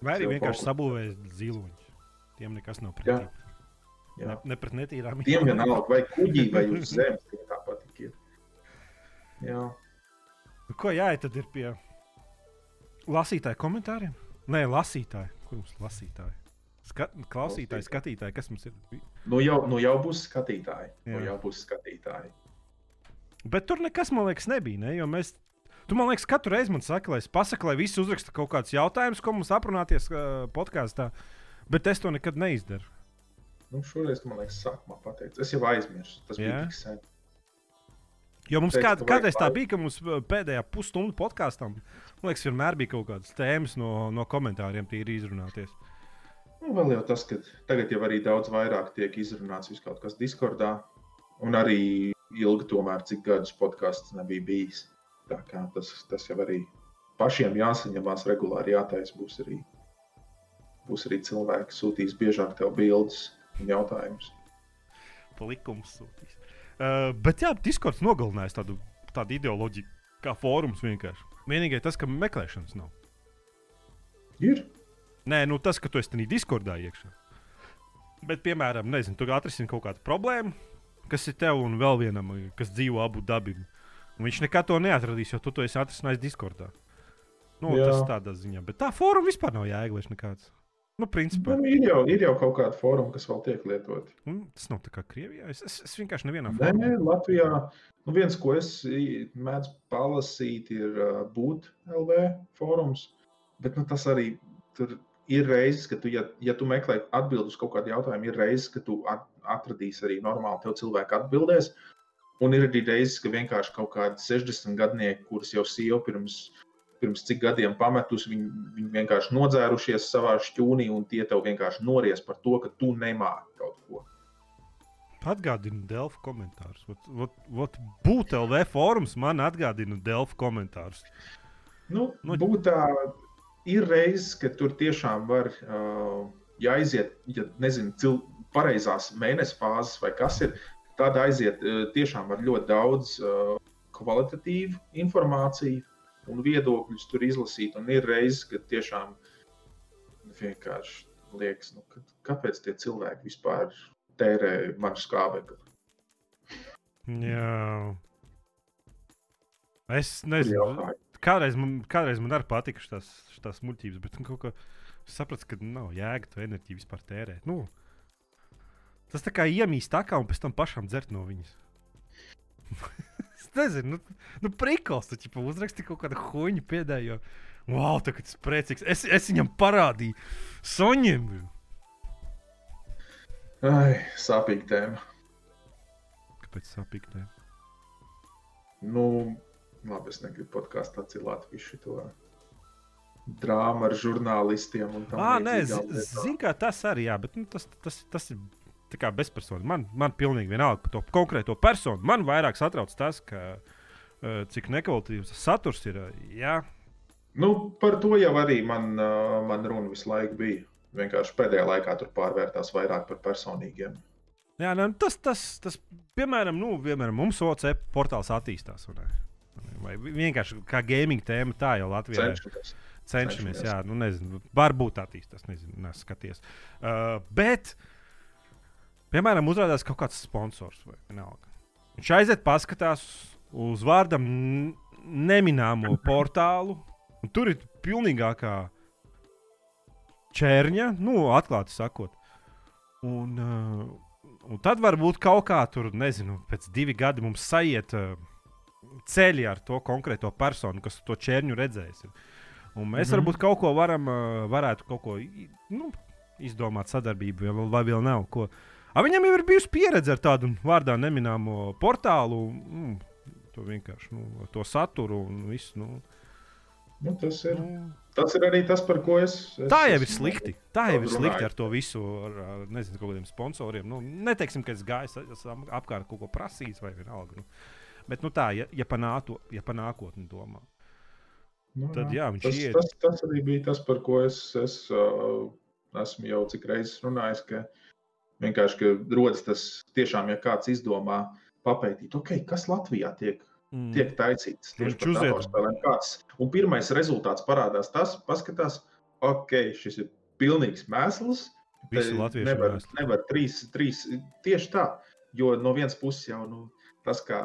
Vai arī vienkārši sabūvēt ziloņus. Tiem nekas nav pretī. Jā. Ne, ne pret netīrām. Tiem vienalga, vai kuģī, vai uz zemes, tiem tāpat ir. Jā. Nu, Ko jā, tad ir pie lasītāju komentāriem? Nē, lasītāji. Kur mums lasītāji? Ska klausītāji, skatītāji, kas mums ir? Nu jau, nu jau būs skatītāji. Nu Jā. jau būs skatītāji. Bet tur nekas, man liekas, nebija. Ne? Jo mēs, tu man liekas, katru reizi man saka, lai es pasaku, lai visi uzraksta kaut kādus jautājumus, ko mums aprunāties uh, podkāstā. Bet es to nekad neizdaru. Nu, šoreiz, man liekas, sākumā pateicu. Es jau aizmirsu. Tas bija Jā? tik sen. Jo mums kād, kādreiz tā bija, ka mums uh, pēdējā pusstundu podkāstam, liekas, vienmēr bija kaut kādas tēmas no, no komentāriem, tīri izrunāties. Nu, vēl jau tas, ka tagad jau arī daudz vairāk tiek izrunāts viss kaut kas Discordā. Un arī ilgi, tomēr, cik gadus podkāsts nebija bijis. Tā kā tas, tas jau arī pašiem jāsaņemās regulāri, jātaisa. Būs arī, būs arī cilvēki, sūtīs biežāk tev bildes un jautājumus. Pa likumu sūtīs. Uh, bet jā, Discords nogalinājis tādu, tādu ideoloģiju, kā fórums vienkārši. Vienīgais tas, ka meklēšanas nav. Ir. Nē, nu tas, ka tu esi tajā Discordā iekšā. Bet, piemēram, nezinu, tu atrisini kaut kādu problēmu, kas ir tev un vēl vienam, kas dzīvo abu dabim. Un viņš nekad to neatradīs, jo tu to esi atrisinājis Discordā. Nu, Jā. tas tādā ziņā. Bet tā fóruma vispār nav vairs nekāds. Nu, principā. Nu, ir, jau, ir jau kaut kāda forma, kas vēl tiek lietota. Nu, tas nav tā kā Krievijā. Es, es, es vienkārši nevienā Nē, formā. Latvijā nu viens, ko es mēdzu palasīt, ir uh, būt LV fórums. Bet nu, tas arī tur ir reizes, ka tu, ja, ja tu meklē atbildus uz kaut kādu jautājumu, ir reizes, ka tu at, atradīsi arī normāli tev cilvēku atbildēs. Un ir arī reizes, ka vienkārši kaut kādi 60 gadnieki, kurus jau sieva pirms, pirms cik gadiem pametus, viņi, viņi vienkārši nodzērušies savā šķūnī, un tie tev vienkārši nories par to, ka tu nemāki kaut ko. Atgādinu Delfu komentārus. Ot, ot, ot, būt LV fórums man atgādina Delfu komentārus. Nu, Nu- nu, būt tā, ir reizes, ka tur tiešām var uh, jāiziet, ja nezinu, cil, pareizās mēneša fāzes vai kas ir. Tad aiziet uh, tiešām ar ļoti daudz uh, kvalitatīvu informāciju un viedokļus tur izlasīt. Un ir reizes, kad tiešām vienkārši liekas, nu, ka, kāpēc tie cilvēki vispār tērē manu skābekli. Jā. Es nezinu, kādreiz man, kādreiz man arī patika šīs, muļķības, bet nu, kaut kā sapratu, ka nav jēga to enerģiju vispār tērēt. Nu, tas tā kā iemīst tā kā un pēc tam pašam dzert no viņas. nezinu, nu, nu prikals, tu ķipa, uzraksti kaut kādu huņu pēdējo. Wow, tā kā tas priecīgs. Es, es viņam parādīju, Soņiem. Ai, sāpīga tēma. Kāpēc sāpīgi? Ne? Nu, labi, es negribu podkāstā atcelt visu šo drāmu ar žurnālistiem. Ah, nē, zinu, kā tas arī, jā, bet nu, tas, tas, tas ir tā kā bezpersonīgi. Man, man pilnīgi vienalga par to konkrēto personu. Man vairāk satrauc tas, ka, eh, cik nekvalitatīvs saturs ir. eh, Jā, Nu, par to jau arī man, uh, man runa visu laiku bija. Vienkārši pēdējā laikā tur pārvērtās vairāk par personīgiem. jā ne, tas, tas, tas, piemēram, nu, piemēram, mums OCP portāls attīstās. un, eh, Vai vienkārši kā gaming tēma, tā jau Latvijā ir. Cenšamies. Cenšamies, jā, nu nezinu, varbūt attīstās, nezinu, neskaties. Uh, bet, piemēram, uzrādās kaut kāds sponsors vai vienalga. Viņš aiziet, paskatās uz vārdam nemināmo portālu, un tur ir pilnīgākā čērņa, nu, atklāti sakot. Un, uh, un tad varbūt kaut kā tur, nezinu, pēc diviem gadiem mums sajiet uh, ceļi ar to konkrēto personu, kas to čērņu redzējis. Un mēs mm -hmm. varbūt kaut ko varam, uh, varētu kaut ko nu, izdomāt sadarbību, vai, vai vēl nav. Ko. A, viņam jau ir bijusi pieredze ar tādu vārdā neminēmu portālu. Mm, to vienkārši nu, to saturu un visu. Nu, Nu, tas, ir, tas ir arī tas, par ko es. es tā jau ir slikti. Tā jau ir slikti ar to visu, ar, ar nezinu, kādiem sponsoriem. Nu, neteiksim, ka es gāju apkārt kaut ko prasījis vai vienalga. Nu. Bet nu, tā, ja, ja par nāto, ja pa nākotni domā. Nu, tad jā, viņš tas, iet. Tas, tas arī bija tas, par ko es, es uh, esmu jau cik reizes runājis. Ka vienkārši rodas tas tiešām, ja kāds izdomā papētīt, okay, kas Latvijā tiek mm. tiek taisīts. Tieši par datorspēlēm kāds. Un pirmais rezultāts parādās tas, paskatās, ok, šis ir pilnīgs mēsls. Visi latvieši nevar, nevar trīs, trīs, tieši tā, jo no vienas puses jau nu, tas, kā,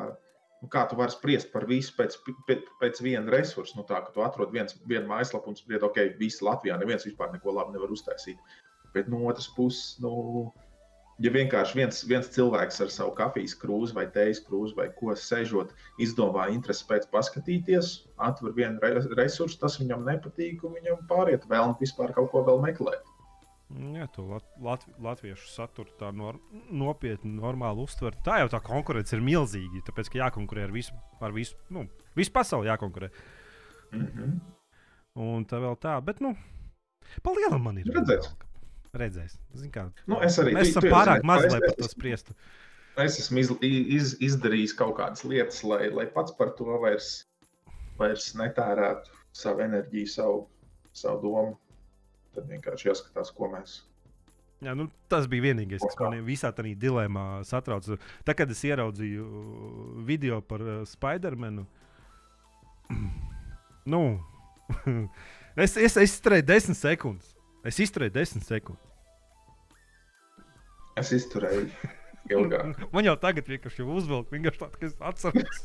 nu, kā tu vari spriest par visu pēc, pēc, pēc viena resursa, nu tā, ka tu atrod viens, vienu mājaslapu un spried, ok, visi Latvijā neviens vispār neko labi nevar uztaisīt. Bet no otras puses, nu, ja vienkārši viens, viens cilvēks ar savu kafijas krūzi vai tējas krūzi vai ko sēžot, izdomā interesi pēc paskatīties, atver vienu re resursu, tas viņam nepatīk, un viņam pāriet vēl un vispār kaut ko vēl meklēt. Jā, to lat lat latviešu saturu tā nor nopietni, normāli uztver. Tā jau tā konkurence ir milzīga. Tāpēc, ka jākonkurē ar visu, ar visu, nu, visu pasauli jākonkurē. Mm -hmm. Un tā vēl tā, bet, nu, pa lielam man ir. Redzēs redzēs. Kā, nu, es arī mēs esam tu, pārāk maz, lai par to spriestu. Es esmu iz, iz, izdarījis kaut kādas lietas, lai, lai pats par to vairs, vairs netērētu savu enerģiju, savu, savu domu. Tad vienkārši jāskatās, ko mēs Jā, nu, tas bija vienīgais, kas manī visā tajā dilemā satrauca. Tad, kad es ieraudzīju video par uh, Spider-Manu, nu, es, es, es izturēju desmit sekundes. Es izturēju desmit sekundes. Es izturēju ilgāk. Man jau tagad vienkārši uzvelk, vienkārši tāds, ka es atceros.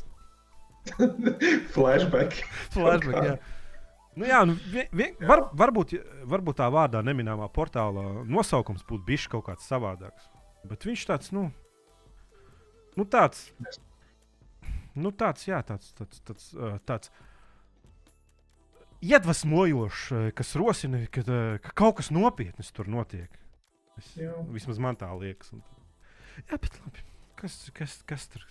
Flashback. Flashback, jā. Nu, jā, nu, vien, vien, var, varbūt, varbūt tā vārdā neminēmā portāla nosaukums būtu bijis kaut kāds savādāks. Bet viņš tāds, nu, nu tāds, nu, tāds, jā, tāds, tāds, tāds, tāds iedvesmojošs, eh, kas rosina, ka, eh, ka kaut kas nopietns tur notiek. Es, Jā. vismaz man tā liekas. Un, jā, bet labi. Kas, kas, kas tur?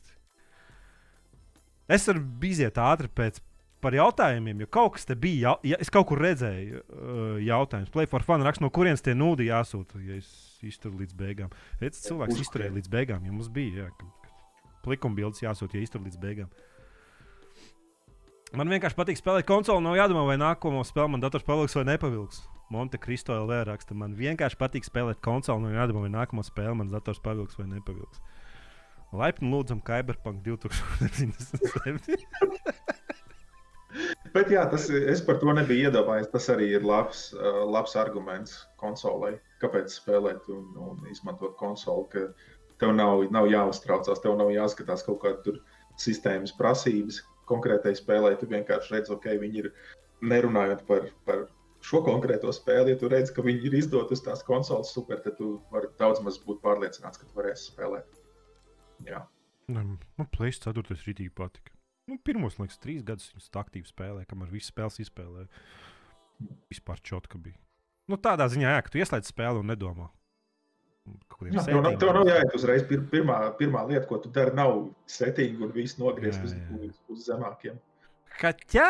Es varu iziet ātri pēc par jautājumiem, jo kaut kas te bija. Ja, es kaut kur redzēju uh, jautājumus. Play for fun raksta, no kurienes tie nūdi jāsūta, ja es izturu līdz beigām. Redz, cilvēks izturēja līdz beigām, ja mums bija. Jā, Plikuma bildes jāsūta, ja iztur līdz beigām. Uh, Man vienkārši patīk spēlēt konsoli. Nav jādomā, vai nākamo spēli man dators pavilks vai nepavilks. Monte Cristo LV raksta, man vienkārši patīk spēlēt konsoli. Nav jādomā, vai nākamo spēli man dators pavilks vai nepavilks. Laipni lūdzam, Cyberpunk 2077. Bet jā, tas, es par to nebiju iedomājies. Tas arī ir labs, uh, labs arguments konsolei. Kāpēc spēlēt un, un izmantot konsoli? Ka tev nav, nav jāuztraucās, tev nav jāskatās kaut kāda sistēmas prasības, konkrētai spēlē, tu vienkārši redz, ok, viņi ir nerunājot par, par šo konkrēto spēli. Ja tu redz, ka viņi ir izdoti uz tās konsoles super, tad tu vari daudz maz būt pārliecināts, ka tu varēsi spēlēt. Jā. Man plēsīs 4. rītīgi patika. Nu, pirmos, liekas, trīs gadus viņas aktīvi spēlēja, kamēr visas spēles izspēlēja. Vispār čotka bija. Nu, tādā ziņā, jā, ka tu ieslēdz spēli un nedomā. Jā, tev, nav, tev nav jāiet uzreiz. Pir, pirmā, pirmā lieta, ko tu dari, nav setting un viss nogriezt uz, uz, uz zemākiem. Kaķa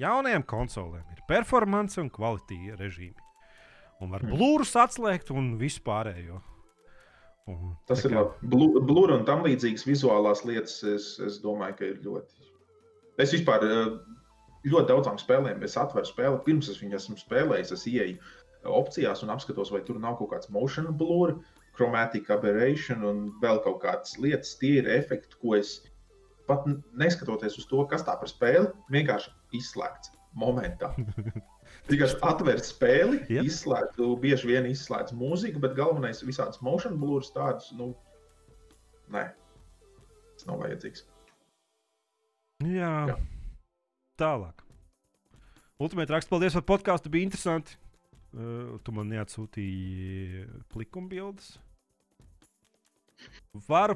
jaunajām konsolēm ir performance un kvalitāte režīmi. Un var hmm. blūrus atslēgt un vispārējo. Un, Tas ir kā... labi. Blūri un tam līdzīgas vizuālās lietas, es, es domāju, ka ir ļoti. Es vispār eh, ļoti daudzām spēlēm, es atveru spēli, pirms es viņu esmu spēlējis, es ieeju opcijās un apskatos, vai tur nav kaut kāds motion blur, chromatic aberration un vēl kaut kādas lietas. Tie ir efekti, ko es pat neskatoties uz to, kas tā par spēli, vienkārši izslēgts momentā. Tikai atvērt spēli, yep. izslēgt, bieži vien izslēdz mūziku, bet galvenais ir visādas motion blurs, tādus, nu, nē, tas nav vajadzīgs. Jā. Jā. Tālāk. Ultimate raksts, paldies par podkāstu, bija interesanti. Uh, tu man neatsūtīji likuma bildes. Var,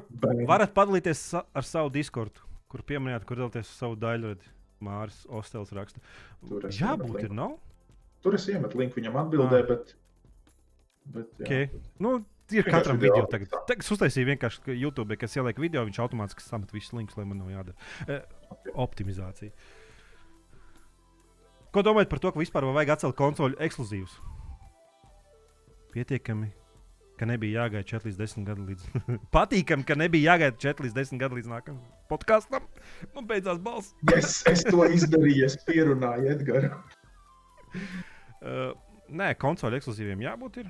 varat padalīties sa ar savu Discord, kur pieminējāt, kur dalīties ar savu daļradi. Māris Ostels raksta. Jābūt, iemetu ir nav? Tur es iemetu linku viņam atbildē, Ah. bet. bet jā, Okay. Nu, ir Vienkārši katram video video tagad. Tagad es uztaisīju vienkārši YouTube, kas ieliek video, viņš automātiski samet visus linkus, lai man nav jādara. Uh, optimizācija. Ko domājat par to, ka vispār vajag atcelt konsoļu ekskluzīvus? Pietiekami, ka nebija jāgaida 4 līdz 10 gadu līdz. Patīkami, ka nebija jāgaida 4 līdz 10 gadu līdz nākamajam podkāstam. Man beidzās balss. Es, es to izdarīju, es pierunāju Edgars. Uh, nē, konsoļu ekskluzīviem jābūt. Ir.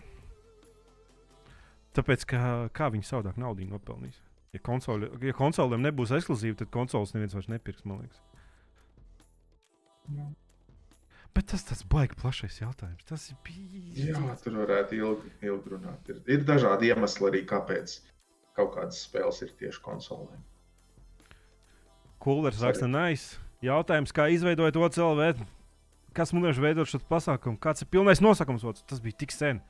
Tāpēc, kā, kā viņi savādāk naudu nopelnīs. Ja, konsoli, ja konsolēm nebūs ekskluzīva, tad konsoles neviens vairs nepirks, man liekas. Bet tas tas baigi plašais jautājums. Tas ir bijis. Jā, tur varētu ilgi, ilgi runāt. Ir, ir dažādi iemesli arī, kāpēc kaut kādas spēles ir tieši konsolēm. Kulers raksta, nice. Jautājums, kā izveidojot OCLV? Kas mums ir veidot šo pasākumu? Kāds ir pilnais nosakums? Ots? Tas bija tik sen.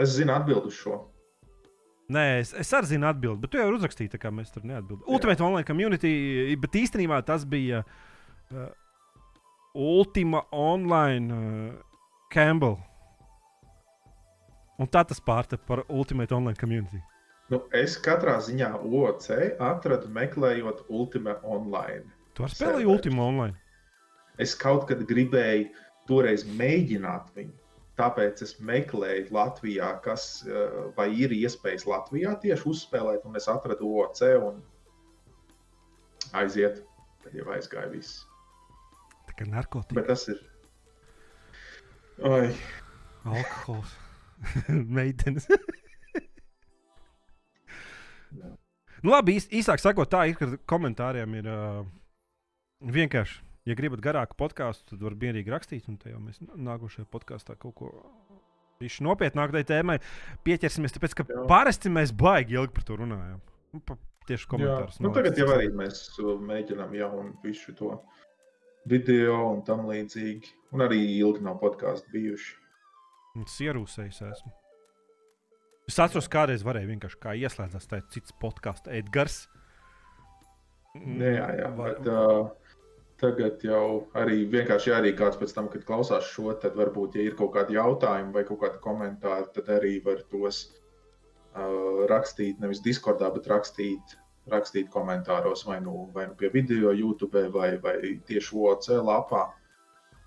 Es zinu atbildi uz šo. Nē, es, es arī zinu atbildību, bet tu jau uzrakstīji, tā kā mēs tur neatbildējām. Ultimate Online Community, bet īstenībā tas bija uh, Ultima Online uh, Campbell. Un tā tas pārtapa par Ultimate Online Community. Nu, es katrā ziņā OC atradu meklējot Ultima Online. Tu arī spēlēji Serveri. Ultima Online. Es kaut kad gribēju toreiz mēģināt viņu. Tāpēc es meklēju Latvijā, kas, eh, vai ir iespējas Latvijā tieši uzspēlēt, un es atradu OC un aiziet. Tad jau aizgāja viss. Kā narkotika, Bet tas ir. Oi, alkohols, meitenes. Nu, labi, īs, īsāk sakot, tā ir, ka komentāriem ir uh, vienkārši. Ja gribat garāku podkāstu, tad varat mierīgi rakstīt, un jau mēs nākošajā podkāstā kaut ko īši nopietnākai tēmai pieķersimies. Tāpēc, ka Jā. parasti mēs baigi ilgi par to runājam. Nu, pa, tieši komentārus. Nu, tagad jau arī mēs mēģinām jaunu visu to video un tam līdzīgi. Un arī ilgi nav podkāstu bijuši. Es ierūsējis esmu. Es atceros, kādreiz varēju vienkārši kā ieslēdzās tā cits podkāsts, Edgars. Jā, jā, jā Var- bet uh, tagad jau arī vienkārši ja arī kāds pēc tam, kad klausās šo, tad varbūt, ja ir kaut kādi jautājumi vai kaut kādi komentāri, tad arī var tos uh, rakstīt nevis Discordā, bet rakstīt, rakstīt komentāros vai nu, vai nu pie video, YouTube vai, vai tieši OC lapā.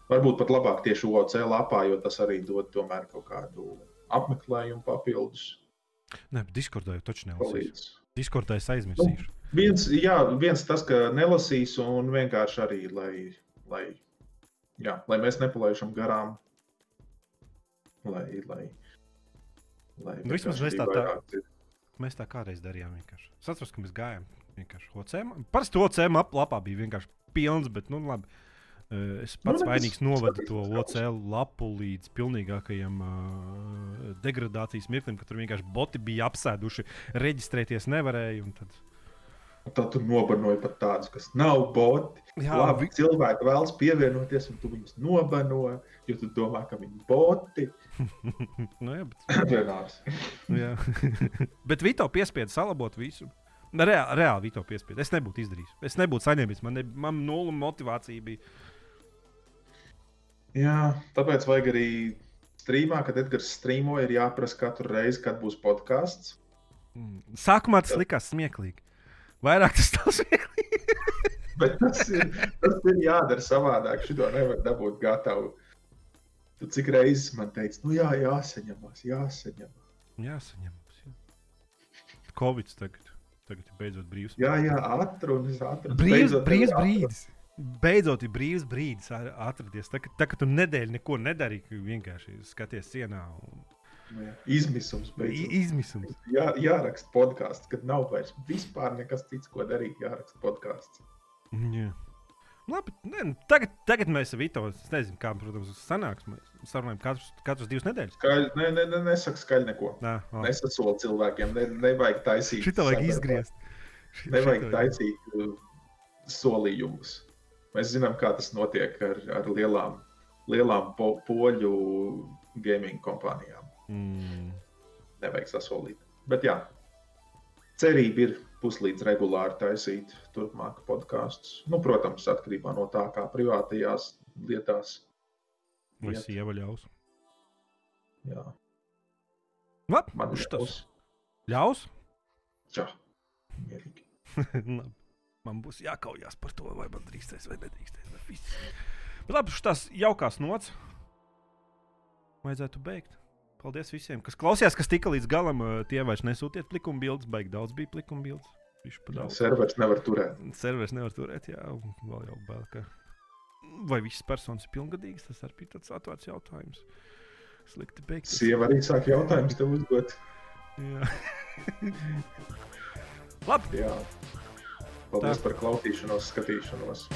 Varbūt pat labāk tieši OC lapā, jo tas arī dod tomēr kaut kādu apmeklējumu papildus. Nē, Discordā jau taču. Palīdz. Discordā es aizmirsīšu. Viens, jā, viens tas, ka nelasīs, un vienkārši arī, lai, lai, jā, lai mēs nepalaižam garām. Lai, lai, lai Nu, vismaz mēs tā- tā- vairāk. Mēs tā kādreiz darījām. Vienkārši. Es atceros, ka mēs gājām vienkārši OCM. Parasti OCM lapā bija vienkārši pilns, bet nu labi. Eh, Es pats Nu, vainīgs novadu to OCL lapu līdz pilnīgākajam uh, degradācijas mirklim, ka tur vienkārši boti bija apsēduši, reģistrēties nevarēja. un Tad... Tad tu nobanoji pat tādus, kas nav boti. Jā, Labi, cilvēki vēlas pievienoties, un tu viņus nobanoji, jo tu domā, ka viņi ir boti. nu, jā, bet, nu, jā. bet Vito piespieda salabot visu. Reāli, reāli Vito piespieda. Es nebūtu izdarījis. Es nebūtu saņēmis. Man, ne, man nulle motivācija bija. Jā, tāpēc vajag arī strīmā, kad Edgars strīmo, ir jāprasa katru reizi, kad būs podkāsts. Mm. Sākumā tas likās smieklīgi. Vairāk tas nav smieklīgi. Bet tas ir, tas ir jādara savādāk. Šito nevar dabūt gatavu. Tu cik reizes man teici, nu jā, jāsaņemās, jāsaņemās. Jāsaņem. Jā. Covid tagad. Tagad ir beidzot brīvs. Jā, jā, atrunas, atrunas. Brīvs, Beidzot brīvs brīdis. Beidzot ir brīvs brīdis a- atradies. Tā, ka- tā kā tu nedēļu neko nedarīji, ka vienkārši skaties sienā un atrunas. Jā, Izmisums beidzot. izmisums. Jā, jāraksta podkāsts, kad nav vairs vispār nekas cits, ko darīt. Jāraksta podkāsts. Jā. Labi, ne, nu, tagad, tagad mēs ar Vito, es nezinu, kā, protams, sanāks. Mēs sarunājam katrs, katrs divas nedēļas. Skaļ, ne, ne, ne, nesaka skaļi neko. Nē, o, Nesasoli cilvēkiem, ne, nevajag taisīt. šitā vajag izgriezt. Nevajag taisīt uh, solījumus. Mēs zinām, kā tas notiek ar, ar lielām lielām po poļu gaming kompānijām. Mm. Nevajag sasolīt. Bet jā, cerība ir puslīdz regulāri taisīt turpmāk podkāstus. Nu, protams, atkarībā no tā, kā privātajās lietās. Vai sieva ļaus? Jā, Labi, man ir tas ļaus? Čau! Mierīgi. Labi. man būs jākaujās par to, vai man drīkstēs vai nedrīkstēs. vai. Bet labi, šis jaukās nots. Vajadzētu beigt. Paldies visiem, kas klausījās, kas tika līdz galam. eh, Tie vairs nesūtiet likuma bildes, baigi daudz bija likuma bildes. Daudz. Servers nevar turēt. Serveris nevar turēt, jā, vēl jau bail, ka. Vai visas personas ir pilngadīgas, tas arī bija tāds atvērts jautājums. Slikti beigt. Sieva arī sāk jautājumus tev uzdot. Jā. Labi, Jā. Paldies Tā. par klausīšanos, skatīšanos.